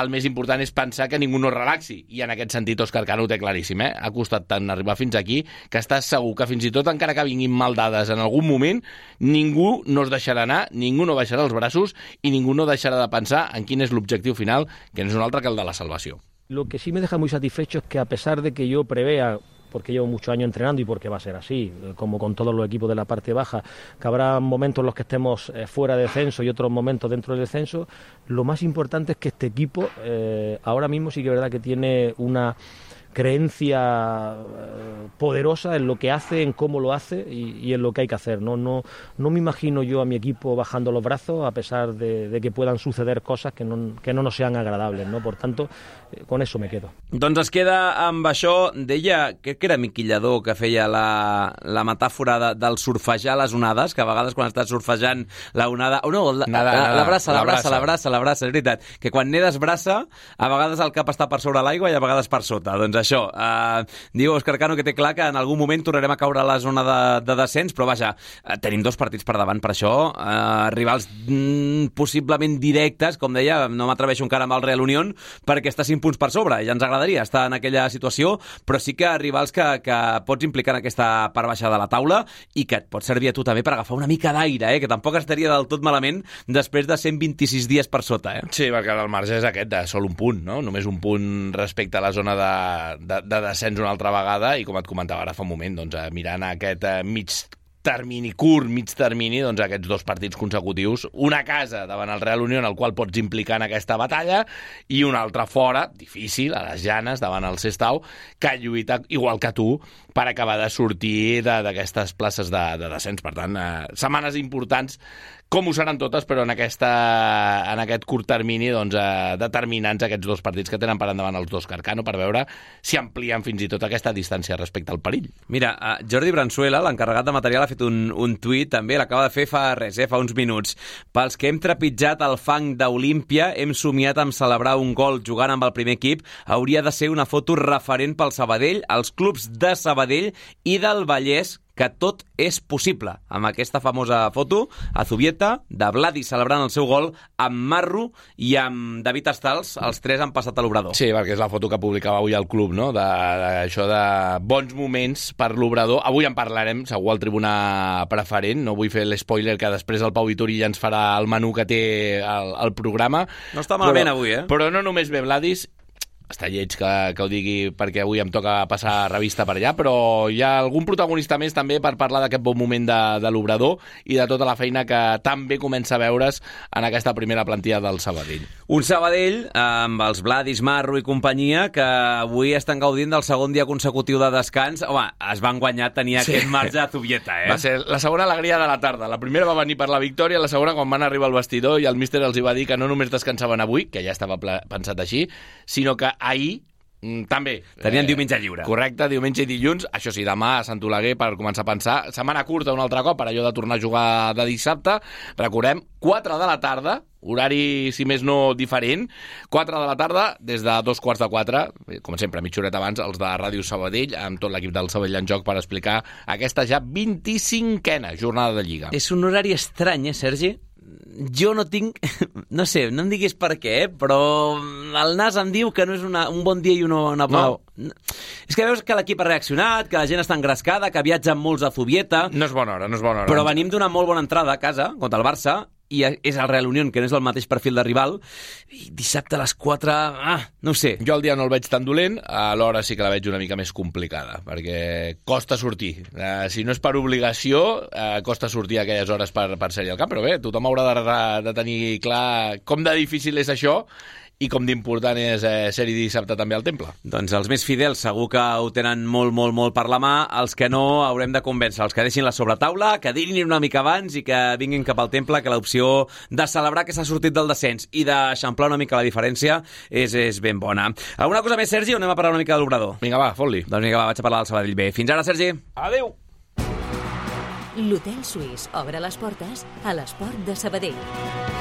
el més important és pensar que ningú no relaxi, i en aquest sentit Òscar Cano ho té claríssim, eh? ha costat tant arribar fins aquí que estàs segur que fins i tot encara que vinguin mal dades en algun moment, ningú no es deixarà anar, ningú no baixarà els braços i ningú no deixarà de pensar en quin és l'objectiu final, que no és un altre que el de la salvació. Lo que sí me deja muy satisfecho es que a pesar de que yo prevea porque llevo muchos años entrenando y porque va a ser así, como con todos los equipos de la parte baja, que habrá momentos en los que estemos eh, fuera de descenso y otros momentos dentro del descenso, lo más importante es que este equipo eh, ahora mismo sí que es verdad que tiene una creencia eh, poderosa en lo que hace, en cómo lo hace y, en lo que hay que hacer. No, no, no me imagino yo a mi equipo bajando los brazos a pesar de, de que puedan suceder cosas que no, que no nos sean agradables. ¿no? Por tanto, con eso me quedo. Doncs es queda amb això. Deia, crec que era Miqui Lladó que feia la, la metàfora de, del surfejar les onades, que a vegades quan estàs surfejant la onada... Oh, no, la, Nada, la, nada, la braça, la braça. la braça, la braça, és veritat. Que quan nedes braça, a vegades el cap està per sobre l'aigua i a vegades per sota. Doncs això, eh, diu Òscar Cano que té clar que en algun moment tornarem a caure a la zona de, de descens, però vaja, eh, tenim dos partits per davant per això, eh, rivals mm, possiblement directes, com deia, no m'atreveixo encara amb el Real Unión, perquè està 5 punts per sobre, ja ens agradaria estar en aquella situació, però sí que rivals que, que pots implicar en aquesta part baixa de la taula i que et pot servir a tu també per agafar una mica d'aire, eh, que tampoc estaria del tot malament després de 126 dies per sota. Eh? Sí, perquè el marge és aquest, de sol un punt, no? Només un punt respecte a la zona de, de, de descens una altra vegada, i com et comentava ara fa un moment, doncs, eh, mirant aquest eh, mig termini curt, mig termini, doncs aquests dos partits consecutius, una casa davant el Real Unión, el qual pots implicar en aquesta batalla, i una altra fora, difícil, a les llanes, davant el Sestau, que lluita, igual que tu, per acabar de sortir d'aquestes places de, de descens. Per tant, eh, setmanes importants com ho seran totes, però en, aquesta, en aquest curt termini doncs, eh, determinants aquests dos partits que tenen per endavant els dos Carcano per veure si amplien fins i tot aquesta distància respecte al perill. Mira, uh, Jordi Bransuela, l'encarregat de material, ha fet un, un tuit també, l'acaba de fer fa res, eh, fa uns minuts. Pels que hem trepitjat el fang d'Olímpia, hem somiat amb celebrar un gol jugant amb el primer equip, hauria de ser una foto referent pel Sabadell, als clubs de Sabadell i del Vallès, que tot és possible. Amb aquesta famosa foto, a Zubieta, de Vladi celebrant el seu gol, amb Marro i amb David Estals, els tres han passat a l'obrador. Sí, perquè és la foto que publicava avui al club, no? de, de, això de bons moments per l'obrador. Avui en parlarem, segur, al tribuna preferent. No vull fer l'espoiler que després el Pau Vituri ja ens farà el menú que té el, el programa. No està malament però, avui, eh? Però no només ve Vladis, està lleig que, que ho digui perquè avui em toca passar revista per allà, però hi ha algun protagonista més també per parlar d'aquest bon moment de, de l'Obrador i de tota la feina que també comença a veure's en aquesta primera plantilla del Sabadell. Un Sabadell amb els Vladis, Marro i companyia que avui estan gaudint del segon dia consecutiu de descans. Home, es van guanyar, tenia sí. aquest marge a Zubieta, eh? Va ser la segona alegria de la tarda. La primera va venir per la victòria, la segona quan van arribar al vestidor i el míster els hi va dir que no només descansaven avui, que ja estava pensat així, sinó que ahir mm, també. Tenien diumenge lliure. Correcte, diumenge i dilluns. Això sí, demà a Sant Oleguer per començar a pensar. Setmana curta un altre cop per allò de tornar a jugar de dissabte. Recordem, 4 de la tarda, horari, si més no, diferent. 4 de la tarda, des de dos quarts de 4, com sempre, mitja horeta abans, els de Ràdio Sabadell, amb tot l'equip del Sabadell en joc per explicar aquesta ja 25a jornada de Lliga. És un horari estrany, eh, Sergi? Jo no tinc... No sé, no em diguis per què, eh, però el nas em diu que no és una, un bon dia i una, una pau. No. És que veus que l'equip ha reaccionat, que la gent està engrescada, que viatgen molts a Zubieta... No és bona hora, no és bona hora. Però venim d'una molt bona entrada a casa contra el Barça i és el Real Unión, que no és el mateix perfil de rival, i dissabte a les 4... Ah, no sé. Jo el dia no el veig tan dolent, alhora sí que la veig una mica més complicada, perquè costa sortir. Uh, si no és per obligació, uh, costa sortir a aquelles hores per, per ser-hi al camp, però bé, tothom haurà de, de tenir clar com de difícil és això i com d'important és eh, ser-hi dissabte també al temple. Doncs els més fidels segur que ho tenen molt, molt, molt per la mà. Els que no haurem de convèncer, els que deixin la sobretaula, que dinin una mica abans i que vinguin cap al temple, que l'opció de celebrar que s'ha sortit del descens i d'eixamplar una mica la diferència és, és ben bona. Alguna cosa més, Sergi, o anem a parlar una mica de l'obrador? Vinga, va, fot-li. Doncs vinga, va, vaig a parlar del Sabadell B. Fins ara, Sergi. Adéu. L'Hotel Suís obre les portes a l'esport de Sabadell.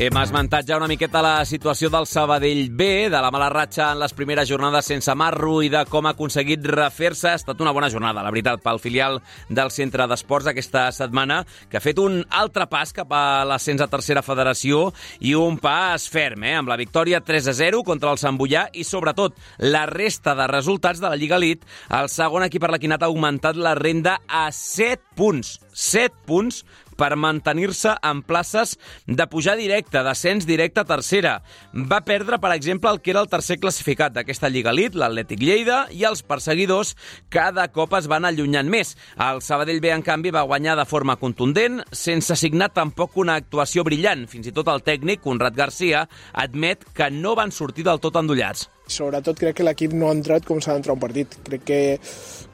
Hem esmentat ja una miqueta la situació del Sabadell B, de la mala ratxa en les primeres jornades sense marro i de com ha aconseguit refer-se. Ha estat una bona jornada, la veritat, pel filial del Centre d'Esports aquesta setmana, que ha fet un altre pas cap a l'ascens a tercera federació i un pas ferm, eh? amb la victòria 3 a 0 contra el Sant Bullà i, sobretot, la resta de resultats de la Lliga Elite. El segon equip arlequinat ha augmentat la renda a 7 punts. 7 punts per mantenir-se en places de pujar directe, d'ascens directe a tercera. Va perdre, per exemple, el que era el tercer classificat d'aquesta Lliga Elite, l'Atlètic Lleida, i els perseguidors cada cop es van allunyant més. El Sabadell B, en canvi, va guanyar de forma contundent, sense signar tampoc una actuació brillant. Fins i tot el tècnic, Conrad Garcia, admet que no van sortir del tot endollats. Sobretot crec que l'equip no ha entrat com s'ha d'entrar un partit. Crec que,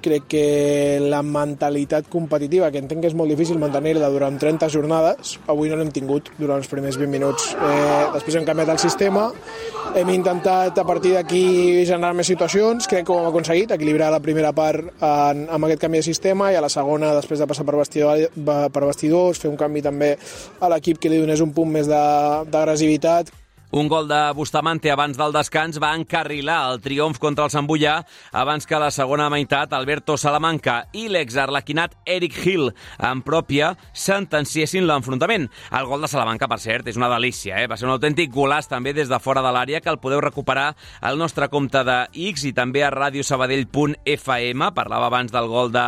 crec que la mentalitat competitiva, que entenc que és molt difícil mantenir-la durant 30 jornades, avui no l'hem tingut durant els primers 20 minuts. Eh, després hem canviat el sistema, hem intentat a partir d'aquí generar més situacions, crec que ho hem aconseguit, equilibrar la primera part en, amb aquest canvi de sistema i a la segona, després de passar per, vestidor, per vestidors, fer un canvi també a l'equip que li donés un punt més d'agressivitat. Un gol de Bustamante abans del descans va encarrilar el triomf contra el Sant Bullà abans que la segona meitat Alberto Salamanca i l'exarlequinat Eric Hill en pròpia sentenciessin l'enfrontament. El gol de Salamanca, per cert, és una delícia. Eh? Va ser un autèntic golàs també des de fora de l'àrea que el podeu recuperar al nostre compte de X i també a radiosabadell.fm. Parlava abans del gol de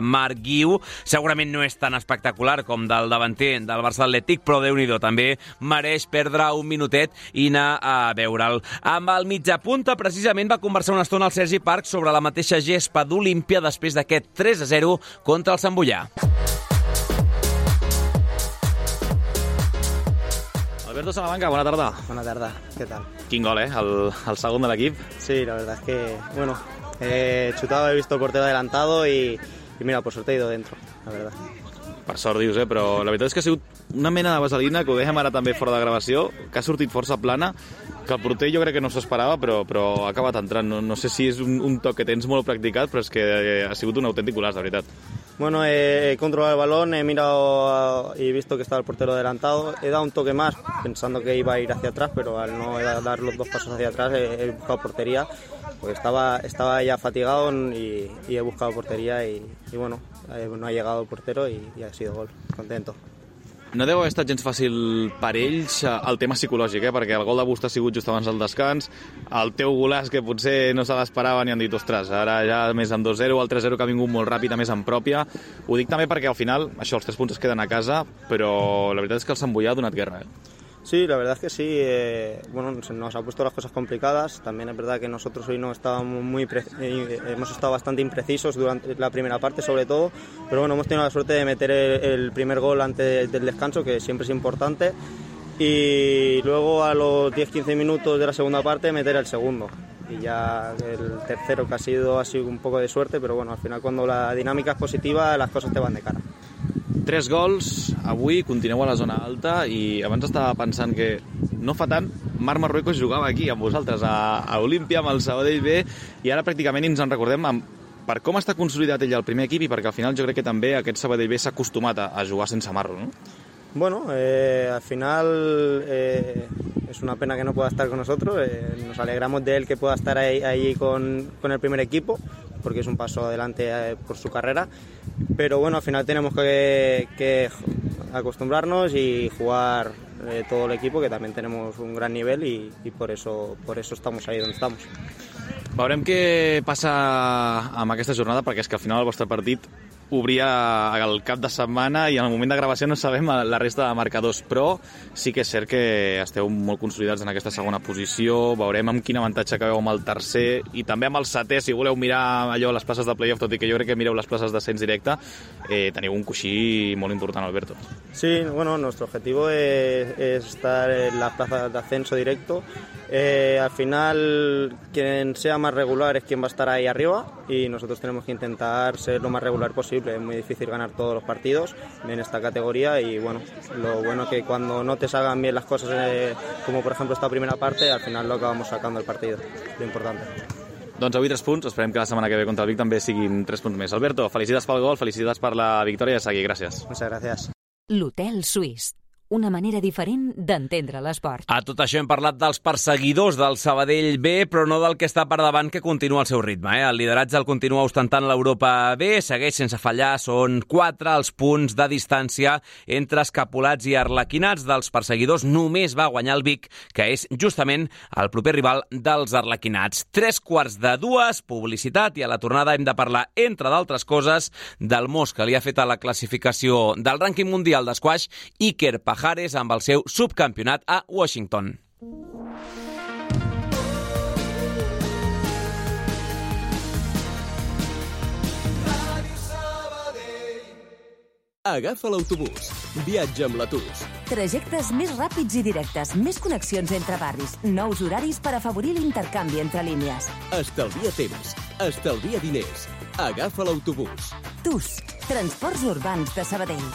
Marc Guiu. Segurament no és tan espectacular com del davanter del Barça Atlètic, però déu nhi també mereix perdre un minutet i anar a veure'l. Amb el mitjapunta, precisament, va conversar una estona el Sergi Parc sobre la mateixa gespa d'Olímpia després d'aquest 3 a 0 contra el Sant Bullà. Alberto Salamanca, bona tarda. Buena tarde, ¿qué tal? Quin gol, eh? El, el segon de l'equip. Sí, la verdad es que, bueno, he chutado, he visto el portero adelantado y, y mira, por suerte he ido dentro, la verdad. Per sort dius, eh? Però la veritat és que ha sigut una mena de vaselina, que ho dèiem ara també fora de gravació, que ha sortit força plana, que el porter jo crec que no s'esperava, però, però ha acabat entrant. No, no sé si és un, un toc que tens molt practicat, però és que ha sigut un autèntic golaç, de veritat. Bueno, he controlado el balón, he mirado y he visto que estaba el portero adelantado. He dado un toque más pensando que iba a ir hacia atrás, pero al no dar los dos pasos hacia atrás he, he buscado portería, porque estaba, estaba ya fatigado y, he buscado portería y, y bueno, eh, no ha llegado el portero y, y ha sido gol. Contento. No deu haver estat gens fàcil per ells eh, el tema psicològic, eh? perquè el gol de Busta ha sigut just abans del descans, el teu golàs que potser no se l'esperava ni han dit, ostres, ara ja més en 2-0, el 3-0 que ha vingut molt ràpid, a més en pròpia. Ho dic també perquè al final, això, els tres punts es queden a casa, però la veritat és que el Sant Bullà ha donat guerra. Eh? Sí, la verdad es que sí. Eh, bueno, nos ha puesto las cosas complicadas. También es verdad que nosotros hoy no estábamos muy eh, hemos estado bastante imprecisos durante la primera parte, sobre todo. Pero bueno, hemos tenido la suerte de meter el, el primer gol antes del descanso, que siempre es importante. Y luego a los 10-15 minutos de la segunda parte meter el segundo. Y ya el tercero que ha sido ha sido un poco de suerte, pero bueno, al final cuando la dinámica es positiva las cosas te van de cara. Tres gols, avui continueu a la zona alta i abans estava pensant que no fa tant Marc Marruecos jugava aquí amb vosaltres a, a Olímpia, amb el Sabadell B i ara pràcticament ens en recordem amb, per com està consolidat ell al primer equip i perquè al final jo crec que també aquest Sabadell B s'ha acostumat a, a jugar sense marro, no? Bueno, eh, al final eh, es una pena que no pueda estar con nosotros. eh, nos alegramos de él que pueda estar ahí, ahí con, con el primer equipo, porque es un paso adelante eh, por su carrera. Pero bueno, al final tenemos que, que acostumbrarnos y jugar eh, todo el equipo, que también tenemos un gran nivel y, y por, eso, por eso estamos ahí donde estamos. Veurem què passa amb aquesta jornada, perquè és que al final el vostre partit obria el cap de setmana i en el moment de gravació no sabem la resta de marcadors, però sí que és cert que esteu molt consolidats en aquesta segona posició, veurem amb quin avantatge acabeu amb el tercer i també amb el setè, si voleu mirar allò les places de playoff, tot i que jo crec que mireu les places d'ascens directe, eh, teniu un coixí molt important, Alberto. Sí, bueno, nuestro objetivo es, es estar en las plazas de ascenso directo. Eh, al final, quien sea más regular es quien va a estar ahí arriba y nosotros tenemos que intentar ser lo más regular posible. Es muy difícil ganar todos los partidos en esta categoría y bueno, lo bueno que cuando no te salgan bien las cosas, eh, como por ejemplo esta primera parte, al final lo acabamos sacando el partido, lo importante. Doncs avui 3 punts, esperem que la setmana que ve contra el Vic també siguin 3 punts més. Alberto, felicitats pel gol, felicitats per la victòria i a seguir, gràcies. Muchas gracias. L'Hotel Suís. Una manera diferent d'entendre l'esport. A tot això hem parlat dels perseguidors del Sabadell B, però no del que està per davant, que continua el seu ritme. Eh? El lideratge el continua ostentant l'Europa B, segueix sense fallar, són 4 els punts de distància entre escapulats i arlequinats dels perseguidors. Només va guanyar el Vic, que és justament el proper rival dels arlequinats. Tres quarts de dues, publicitat, i a la tornada hem de parlar, entre d'altres coses, del mos que li ha fet a la classificació del rànquing mundial d'esquash Iker Pajares amb el seu subcampionat a Washington. Agafa l'autobús. Viatja amb l'Atus. Trajectes més ràpids i directes, més connexions entre barris, nous horaris per afavorir l'intercanvi entre línies. Estalvia temps. Estalvia diners. Agafa l'autobús. TUS, Transports Urbans de Sabadell.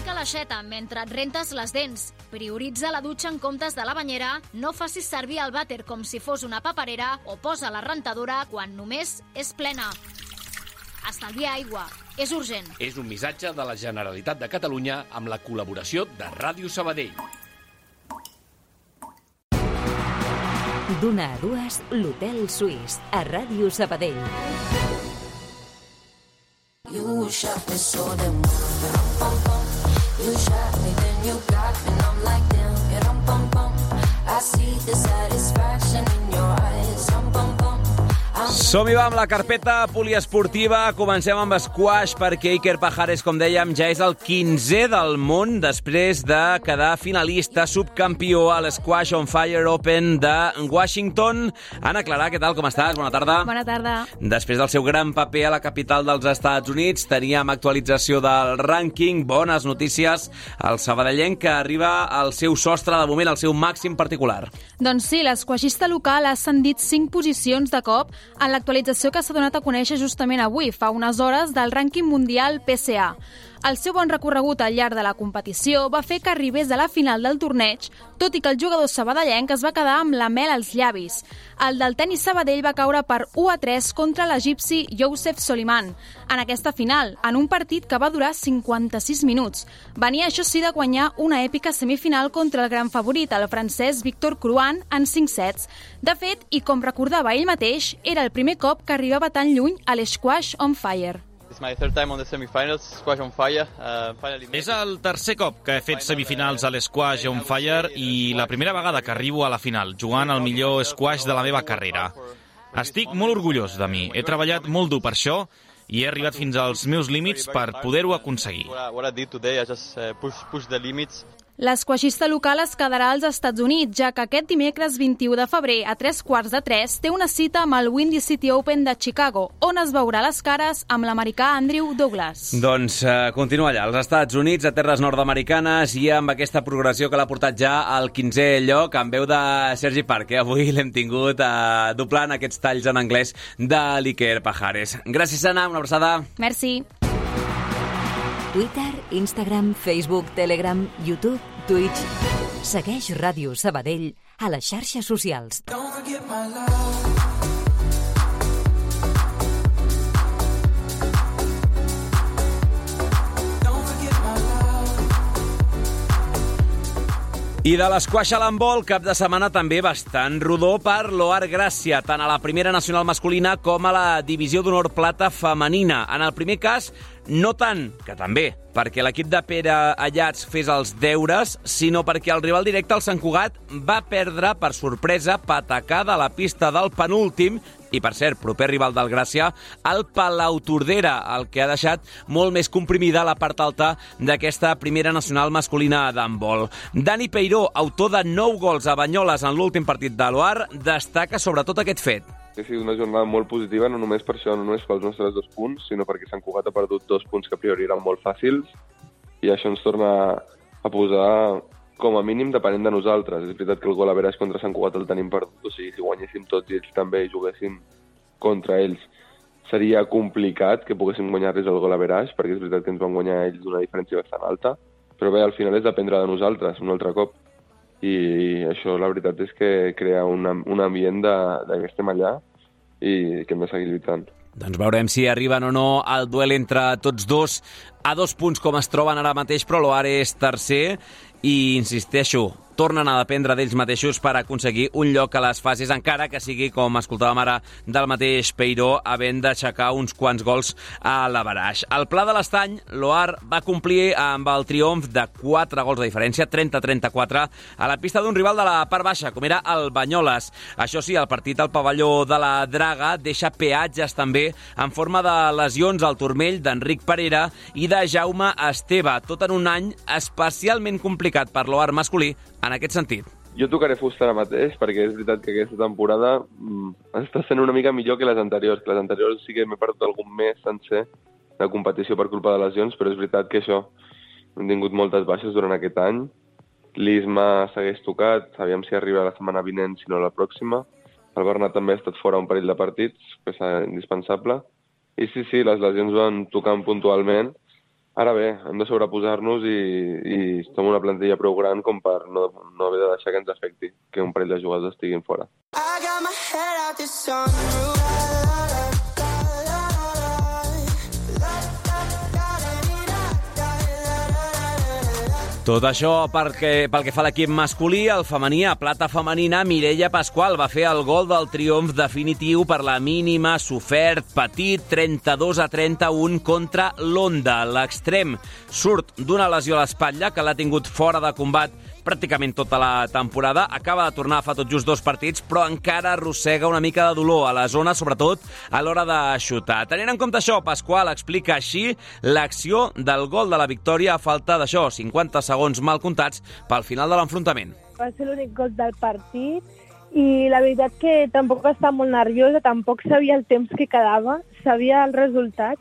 Tanca l'aixeta mentre et rentes les dents. Prioritza la dutxa en comptes de la banyera. No facis servir el vàter com si fos una paperera o posa la rentadora quan només és plena. Estalvia aigua. És urgent. És un missatge de la Generalitat de Catalunya amb la col·laboració de Ràdio Sabadell. D'una a dues, l'Hotel Suís, a Ràdio Sabadell. You shot me so damn. You shot me, then you got me, and I'm like damn. I see the satisfaction in your eyes. Bum, Som-hi va amb la carpeta poliesportiva. Comencem amb squash perquè Iker Pajares, com dèiem, ja és el 15è del món després de quedar finalista subcampió a l'Squash on Fire Open de Washington. Anna Clarà, què tal? Com estàs? Bona tarda. Bona tarda. Després del seu gran paper a la capital dels Estats Units, teníem actualització del rànquing, bones notícies, el sabadellenc que arriba al seu sostre, de moment, al seu màxim particular. Doncs sí, l'esquaixista local ha ascendit 5 posicions de cop en l'actualització que s'ha donat a conèixer justament avui, fa unes hores, del rànquing mundial PCA. El seu bon recorregut al llarg de la competició va fer que arribés a la final del torneig, tot i que el jugador sabadellenc es va quedar amb la mel als llavis. El del tenis Sabadell va caure per 1 a 3 contra l'egipci Youssef Soliman, en aquesta final, en un partit que va durar 56 minuts. Venia, això sí, de guanyar una èpica semifinal contra el gran favorit, el francès Victor Cruan, en 5 sets. De fet, i com recordava ell mateix, era el primer cop que arribava tan lluny a l'Squash on Fire. Uh, És el tercer cop que he fet semifinals a l'Squash on Fire i la primera vegada que arribo a la final, jugant el millor squash de la meva carrera. Estic molt orgullós de mi. He treballat molt dur per això i he arribat fins als meus límits per poder-ho aconseguir. L'esquaixista local es quedarà als Estats Units, ja que aquest dimecres 21 de febrer, a tres quarts de tres, té una cita amb el Windy City Open de Chicago, on es veurà les cares amb l'americà Andrew Douglas. Doncs uh, continua allà, als Estats Units, a terres nord-americanes, i amb aquesta progressió que l'ha portat ja al 15è lloc, amb veu de Sergi Parque. Avui l'hem tingut uh, doblant aquests talls en anglès de l'Iker Pajares. Gràcies, Anna, una abraçada. Merci. Twitter, Instagram, Facebook, Telegram, YouTube, Twitch. Segueix Ràdio Sabadell a les xarxes socials. I de l'esquaix a l'handbol, cap de setmana també bastant rodó per l'Oar Gràcia, tant a la primera nacional masculina com a la divisió d'honor plata femenina. En el primer cas, no tant, que també, perquè l'equip de Pere Allats fes els deures, sinó perquè el rival directe, el Sant Cugat, va perdre per sorpresa patacada a la pista del penúltim i, per cert, proper rival del Gràcia, el Palau Tordera, el que ha deixat molt més comprimida la part alta d'aquesta primera nacional masculina d'handbol. Dani Peiró, autor de 9 gols a Banyoles en l'últim partit de l'Oar, destaca sobretot aquest fet. Ha sigut una jornada molt positiva, no només per això, no només pels nostres dos punts, sinó perquè Sant Cugat ha perdut dos punts que a priori eren molt fàcils i això ens torna a posar com a mínim depenent de nosaltres. És veritat que el gol a veres contra Sant Cugat el tenim perdut, o sigui, si guanyéssim tots i ells també i juguéssim contra ells, seria complicat que poguéssim guanyar-los el gol a veraix, perquè és veritat que ens van guanyar ells d'una diferència bastant alta, però bé, al final és dependre de nosaltres, un altre cop. I això, la veritat, és que crea un, un ambient de, de que estem allà i que hem de seguir lluitant. Doncs veurem si arriben o no al duel entre tots dos a dos punts com es troben ara mateix, però l'Oar és tercer i, insisteixo, tornen a dependre d'ells mateixos per aconseguir un lloc a les fases, encara que sigui, com escoltàvem ara, del mateix Peiró, havent d'aixecar uns quants gols a la baraix. Al Pla de l'Estany, l'Oar va complir amb el triomf de 4 gols de diferència, 30-34, a la pista d'un rival de la part baixa, com era el Banyoles. Això sí, el partit al pavelló de la Draga deixa peatges també en forma de lesions al turmell d'Enric Parera i de Jaume Esteve, tot en un any especialment complicat per l'Oar masculí en aquest sentit. Jo tocaré fusta ara mateix, perquè és veritat que aquesta temporada mm, està sent una mica millor que les anteriors. Que les anteriors sí que m'he perdut algun mes sencer de competició per culpa de lesions, però és veritat que això, hem tingut moltes baixes durant aquest any. L'Isma segueix tocat, aviam si arriba la setmana vinent, si no la pròxima. El Bernat també ha estat fora un parell de partits, que és indispensable. I sí, sí, les lesions van tocant puntualment. Ara bé, hem de sobreposar-nos i, i som una plantilla prou gran com per no, no haver de deixar que ens afecti, que un parell de jugadors estiguin fora. I got my head out the sunroof. Tot això perquè, pel que fa a l'equip masculí, el femení a plata femenina, Mireia Pasqual va fer el gol del triomf definitiu per la mínima sofert petit 32 a 31 contra l'Onda. L'extrem surt d'una lesió a l'espatlla que l'ha tingut fora de combat pràcticament tota la temporada. Acaba de tornar fa tot just dos partits, però encara arrossega una mica de dolor a la zona, sobretot a l'hora de xutar. Tenint en compte això, Pasqual explica així l'acció del gol de la victòria a falta d'això, 50 segons mal comptats pel final de l'enfrontament. Va ser l'únic gol del partit i la veritat que tampoc estava molt nerviosa, tampoc sabia el temps que quedava, sabia el resultat,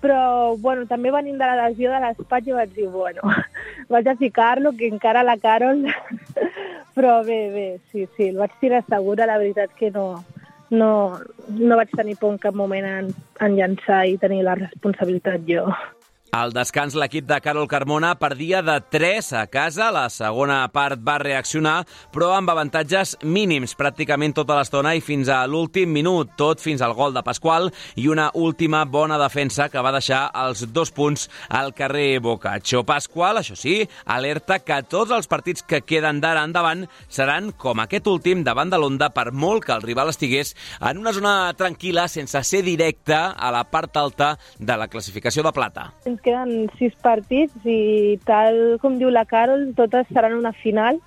però bueno, també venint de la lesió de l'espatlla vaig dir, bueno, vaig a ficar-lo, que encara la Carol... però bé, bé, sí, sí, el vaig tirar segura, la veritat que no, no, no vaig tenir por en cap moment en, en llançar i tenir la responsabilitat jo. Al descans, l'equip de Carol Carmona perdia de 3 a casa. La segona part va reaccionar, però amb avantatges mínims pràcticament tota l'estona i fins a l'últim minut, tot fins al gol de Pasqual i una última bona defensa que va deixar els dos punts al carrer Bocaccio. Pasqual, això sí, alerta que tots els partits que queden d'ara endavant seran com aquest últim davant de l'Onda per molt que el rival estigués en una zona tranquil·la sense ser directe a la part alta de la classificació de plata. Queden sis partits i tal com diu la Carol, totes seran una final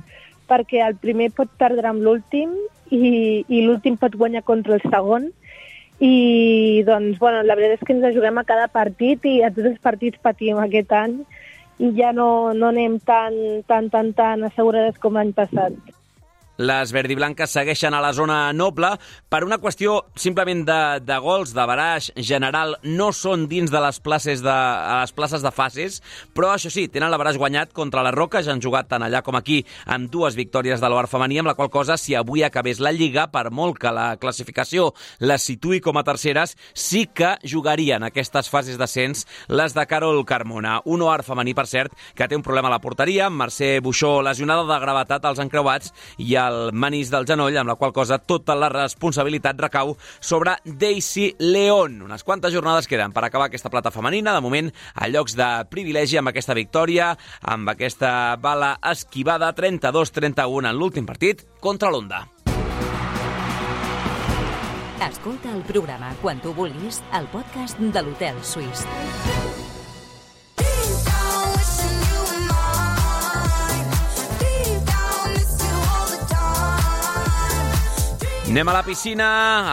perquè el primer pot perdre amb l'últim i, i l'últim pot guanyar contra el segon i doncs, bueno, la veritat és que ens juguem a cada partit i a tots els partits patim aquest any i ja no, no anem tan, tan, tan, tan assegurades com l'any passat. Les verdiblanques segueixen a la zona noble per una qüestió simplement de, de gols, de baraix general, no són dins de les places de, a les places de fases, però això sí, tenen la baraix guanyat contra la Roca, ja han jugat tant allà com aquí amb dues victòries de l'Oar femení, amb la qual cosa, si avui acabés la Lliga, per molt que la classificació les situï com a terceres, sí que jugarien aquestes fases d'ascens les de Carol Carmona. Un Oar femení, per cert, que té un problema a la porteria, Mercè Buixó lesionada de gravetat als encreuats i el manís del genoll, amb la qual cosa tota la responsabilitat recau sobre Daisy León. Unes quantes jornades queden per acabar aquesta plata femenina, de moment a llocs de privilegi amb aquesta victòria, amb aquesta bala esquivada 32-31 en l'últim partit contra l'Onda. Escolta el programa quan tu vulguis al podcast de l'Hotel Suís. Anem a la piscina.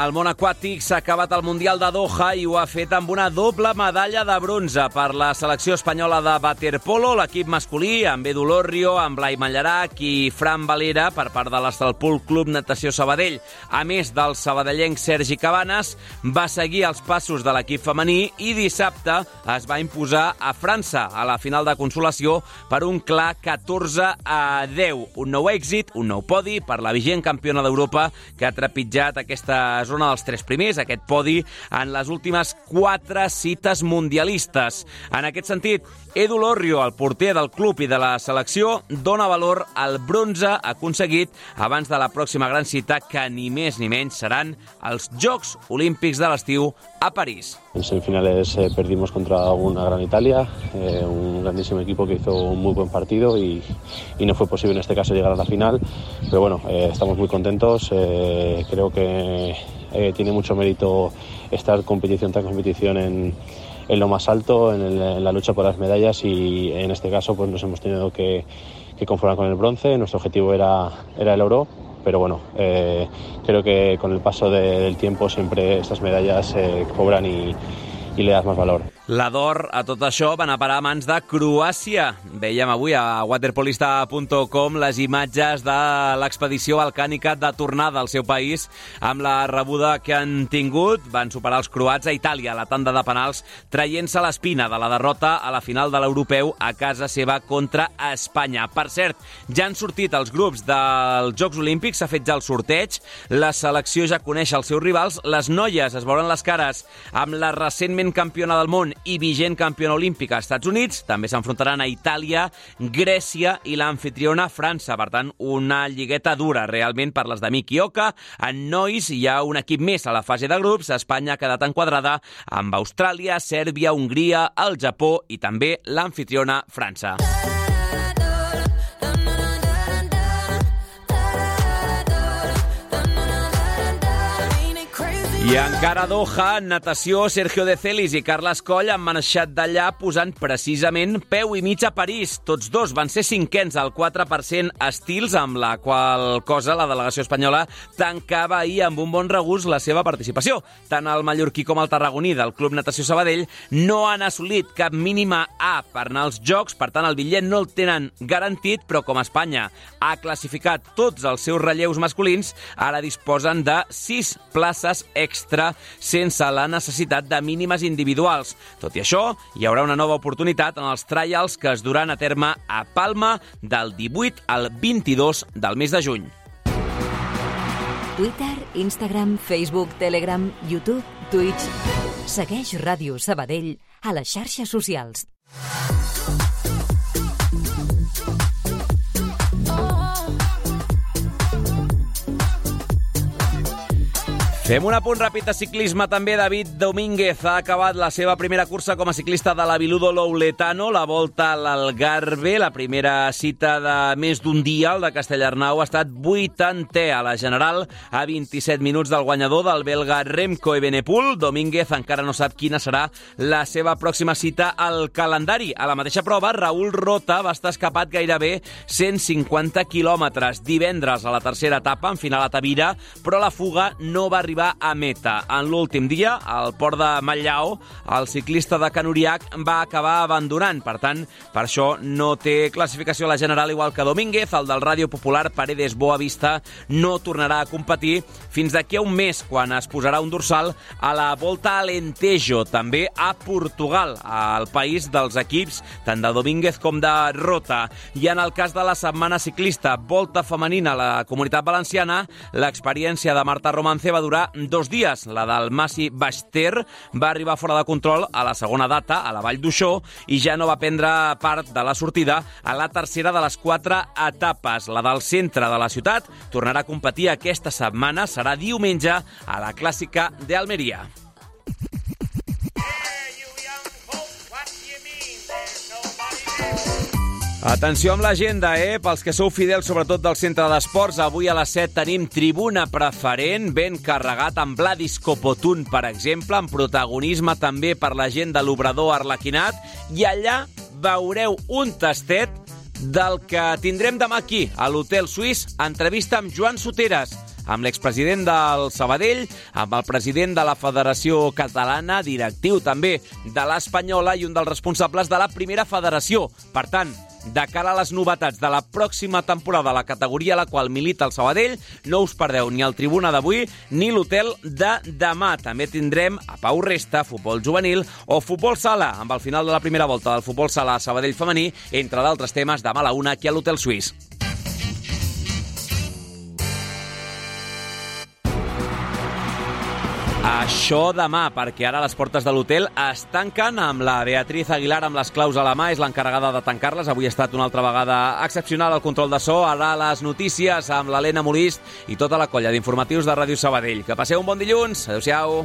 El món aquàtic s'ha acabat el Mundial de Doha i ho ha fet amb una doble medalla de bronze per la selecció espanyola de waterpolo, l'equip masculí, amb Edu Lorrio, amb Blai Mallarac i Fran Valera per part de l'Estalpul Club Natació Sabadell. A més del sabadellenc Sergi Cabanes, va seguir els passos de l'equip femení i dissabte es va imposar a França a la final de consolació per un clar 14 a 10. Un nou èxit, un nou podi per la vigent campiona d'Europa que ha trepitjat aquesta zona dels tres primers, aquest podi, en les últimes quatre cites mundialistes. En aquest sentit, Edu Lorrio, el porter del club i de la selecció, dona valor al bronze aconseguit abans de la pròxima gran cita que ni més ni menys seran els Jocs Olímpics de l'estiu a París. En semifinales eh, perdimos contra una gran Italia, eh, un grandísimo equipo que hizo un muy buen partido y, no fue posible en este caso llegar a la final. Pero bueno, eh, estamos muy contentos. Creo que tiene mucho mérito estar competición tras competición en, lo más alto, en, la lucha por las medallas y en este caso pues nos hemos tenido que, que conformar con el bronce. Nuestro objetivo era, era el oro, pero bueno, eh, creo que con el paso de, del tiempo siempre estas medallas eh, cobran y, y le das más valor. La d'or a tot això va anar a parar a mans de Croàcia. Veiem avui a waterpolista.com les imatges de l'expedició balcànica de tornada al seu país amb la rebuda que han tingut. Van superar els croats a Itàlia a la tanda de penals traient-se l'espina de la derrota a la final de l'europeu a casa seva contra Espanya. Per cert, ja han sortit els grups dels Jocs Olímpics, s'ha fet ja el sorteig, la selecció ja coneix els seus rivals, les noies es veuran les cares amb la recentment campiona del món i vigent campiona olímpica als Estats Units. També s'enfrontaran a Itàlia, Grècia i l'anfitriona França. Per tant, una lligueta dura realment per les de Miki Oka. En nois hi ha un equip més a la fase de grups. Espanya ha quedat enquadrada amb Austràlia, Sèrbia, Hongria, el Japó i també l'anfitriona França. I encara a Doha, en natació, Sergio de Celis i Carles Coll han marxat d'allà posant precisament peu i mig a París. Tots dos van ser cinquens al 4% estils, amb la qual cosa la delegació espanyola tancava ahir amb un bon regust la seva participació. Tant el mallorquí com el tarragoní del Club Natació Sabadell no han assolit cap mínima A per anar als Jocs, per tant el bitllet no el tenen garantit, però com Espanya ha classificat tots els seus relleus masculins, ara disposen de 6 places extra extra sense la necessitat de mínimes individuals. Tot i això, hi haurà una nova oportunitat en els trials que es duran a terme a Palma del 18 al 22 del mes de juny. Twitter, Instagram, Facebook, Telegram, YouTube, Twitch... Segueix Ràdio Sabadell a les xarxes socials. Fem un apunt ràpid de ciclisme també. David Domínguez ha acabat la seva primera cursa com a ciclista de la Viludo Louletano, la volta a l'Algarve. La primera cita de més d'un dia, el de Castellarnau, ha estat 80è a la general, a 27 minuts del guanyador del belga Remco Evenepoel. Domínguez encara no sap quina serà la seva pròxima cita al calendari. A la mateixa prova, Raül Rota va estar escapat gairebé 150 quilòmetres divendres a la tercera etapa, en final a Tavira, però la fuga no va arribar arribar a meta. En l'últim dia, al port de Matllao, el ciclista de Canuriac va acabar abandonant. Per tant, per això no té classificació a la general, igual que Domínguez, el del Ràdio Popular Paredes Boavista, no tornarà a competir fins d'aquí a un mes, quan es posarà un dorsal a la Volta Alentejo, també a Portugal, al país dels equips tant de Domínguez com de Rota. I en el cas de la setmana ciclista Volta Femenina a la Comunitat Valenciana, l'experiència de Marta Romance va durar dos dies. La del Massi Baster va arribar fora de control a la segona data, a la Vall d'Uixó, i ja no va prendre part de la sortida a la tercera de les quatre etapes. La del centre de la ciutat tornarà a competir aquesta setmana, serà diumenge a la Clàssica d'Almeria. Atenció amb l'agenda, eh? Pels que sou fidels, sobretot del centre d'esports, avui a les 7 tenim tribuna preferent, ben carregat amb Vladis Copotun, per exemple, amb protagonisme també per la gent de l'Obrador Arlequinat, i allà veureu un tastet del que tindrem demà aquí, a l'Hotel Suís, entrevista amb Joan Soteres, amb l'expresident del Sabadell, amb el president de la Federació Catalana, directiu també de l'Espanyola i un dels responsables de la primera federació. Per tant, de cara a les novetats de la pròxima temporada la categoria a la qual milita el Sabadell, no us perdeu ni el Tribuna d'avui ni l'hotel de demà. També tindrem a Pau Resta, futbol juvenil o futbol sala, amb el final de la primera volta del futbol sala a Sabadell femení, entre d'altres temes, demà a la una aquí a l'Hotel Suís. Això demà, perquè ara les portes de l'hotel es tanquen amb la Beatriz Aguilar amb les claus a la mà, és l'encarregada de tancar-les. Avui ha estat una altra vegada excepcional el control de so. Ara les notícies amb l'Helena Molist i tota la colla d'informatius de Ràdio Sabadell. Que passeu un bon dilluns. Adéu-siau.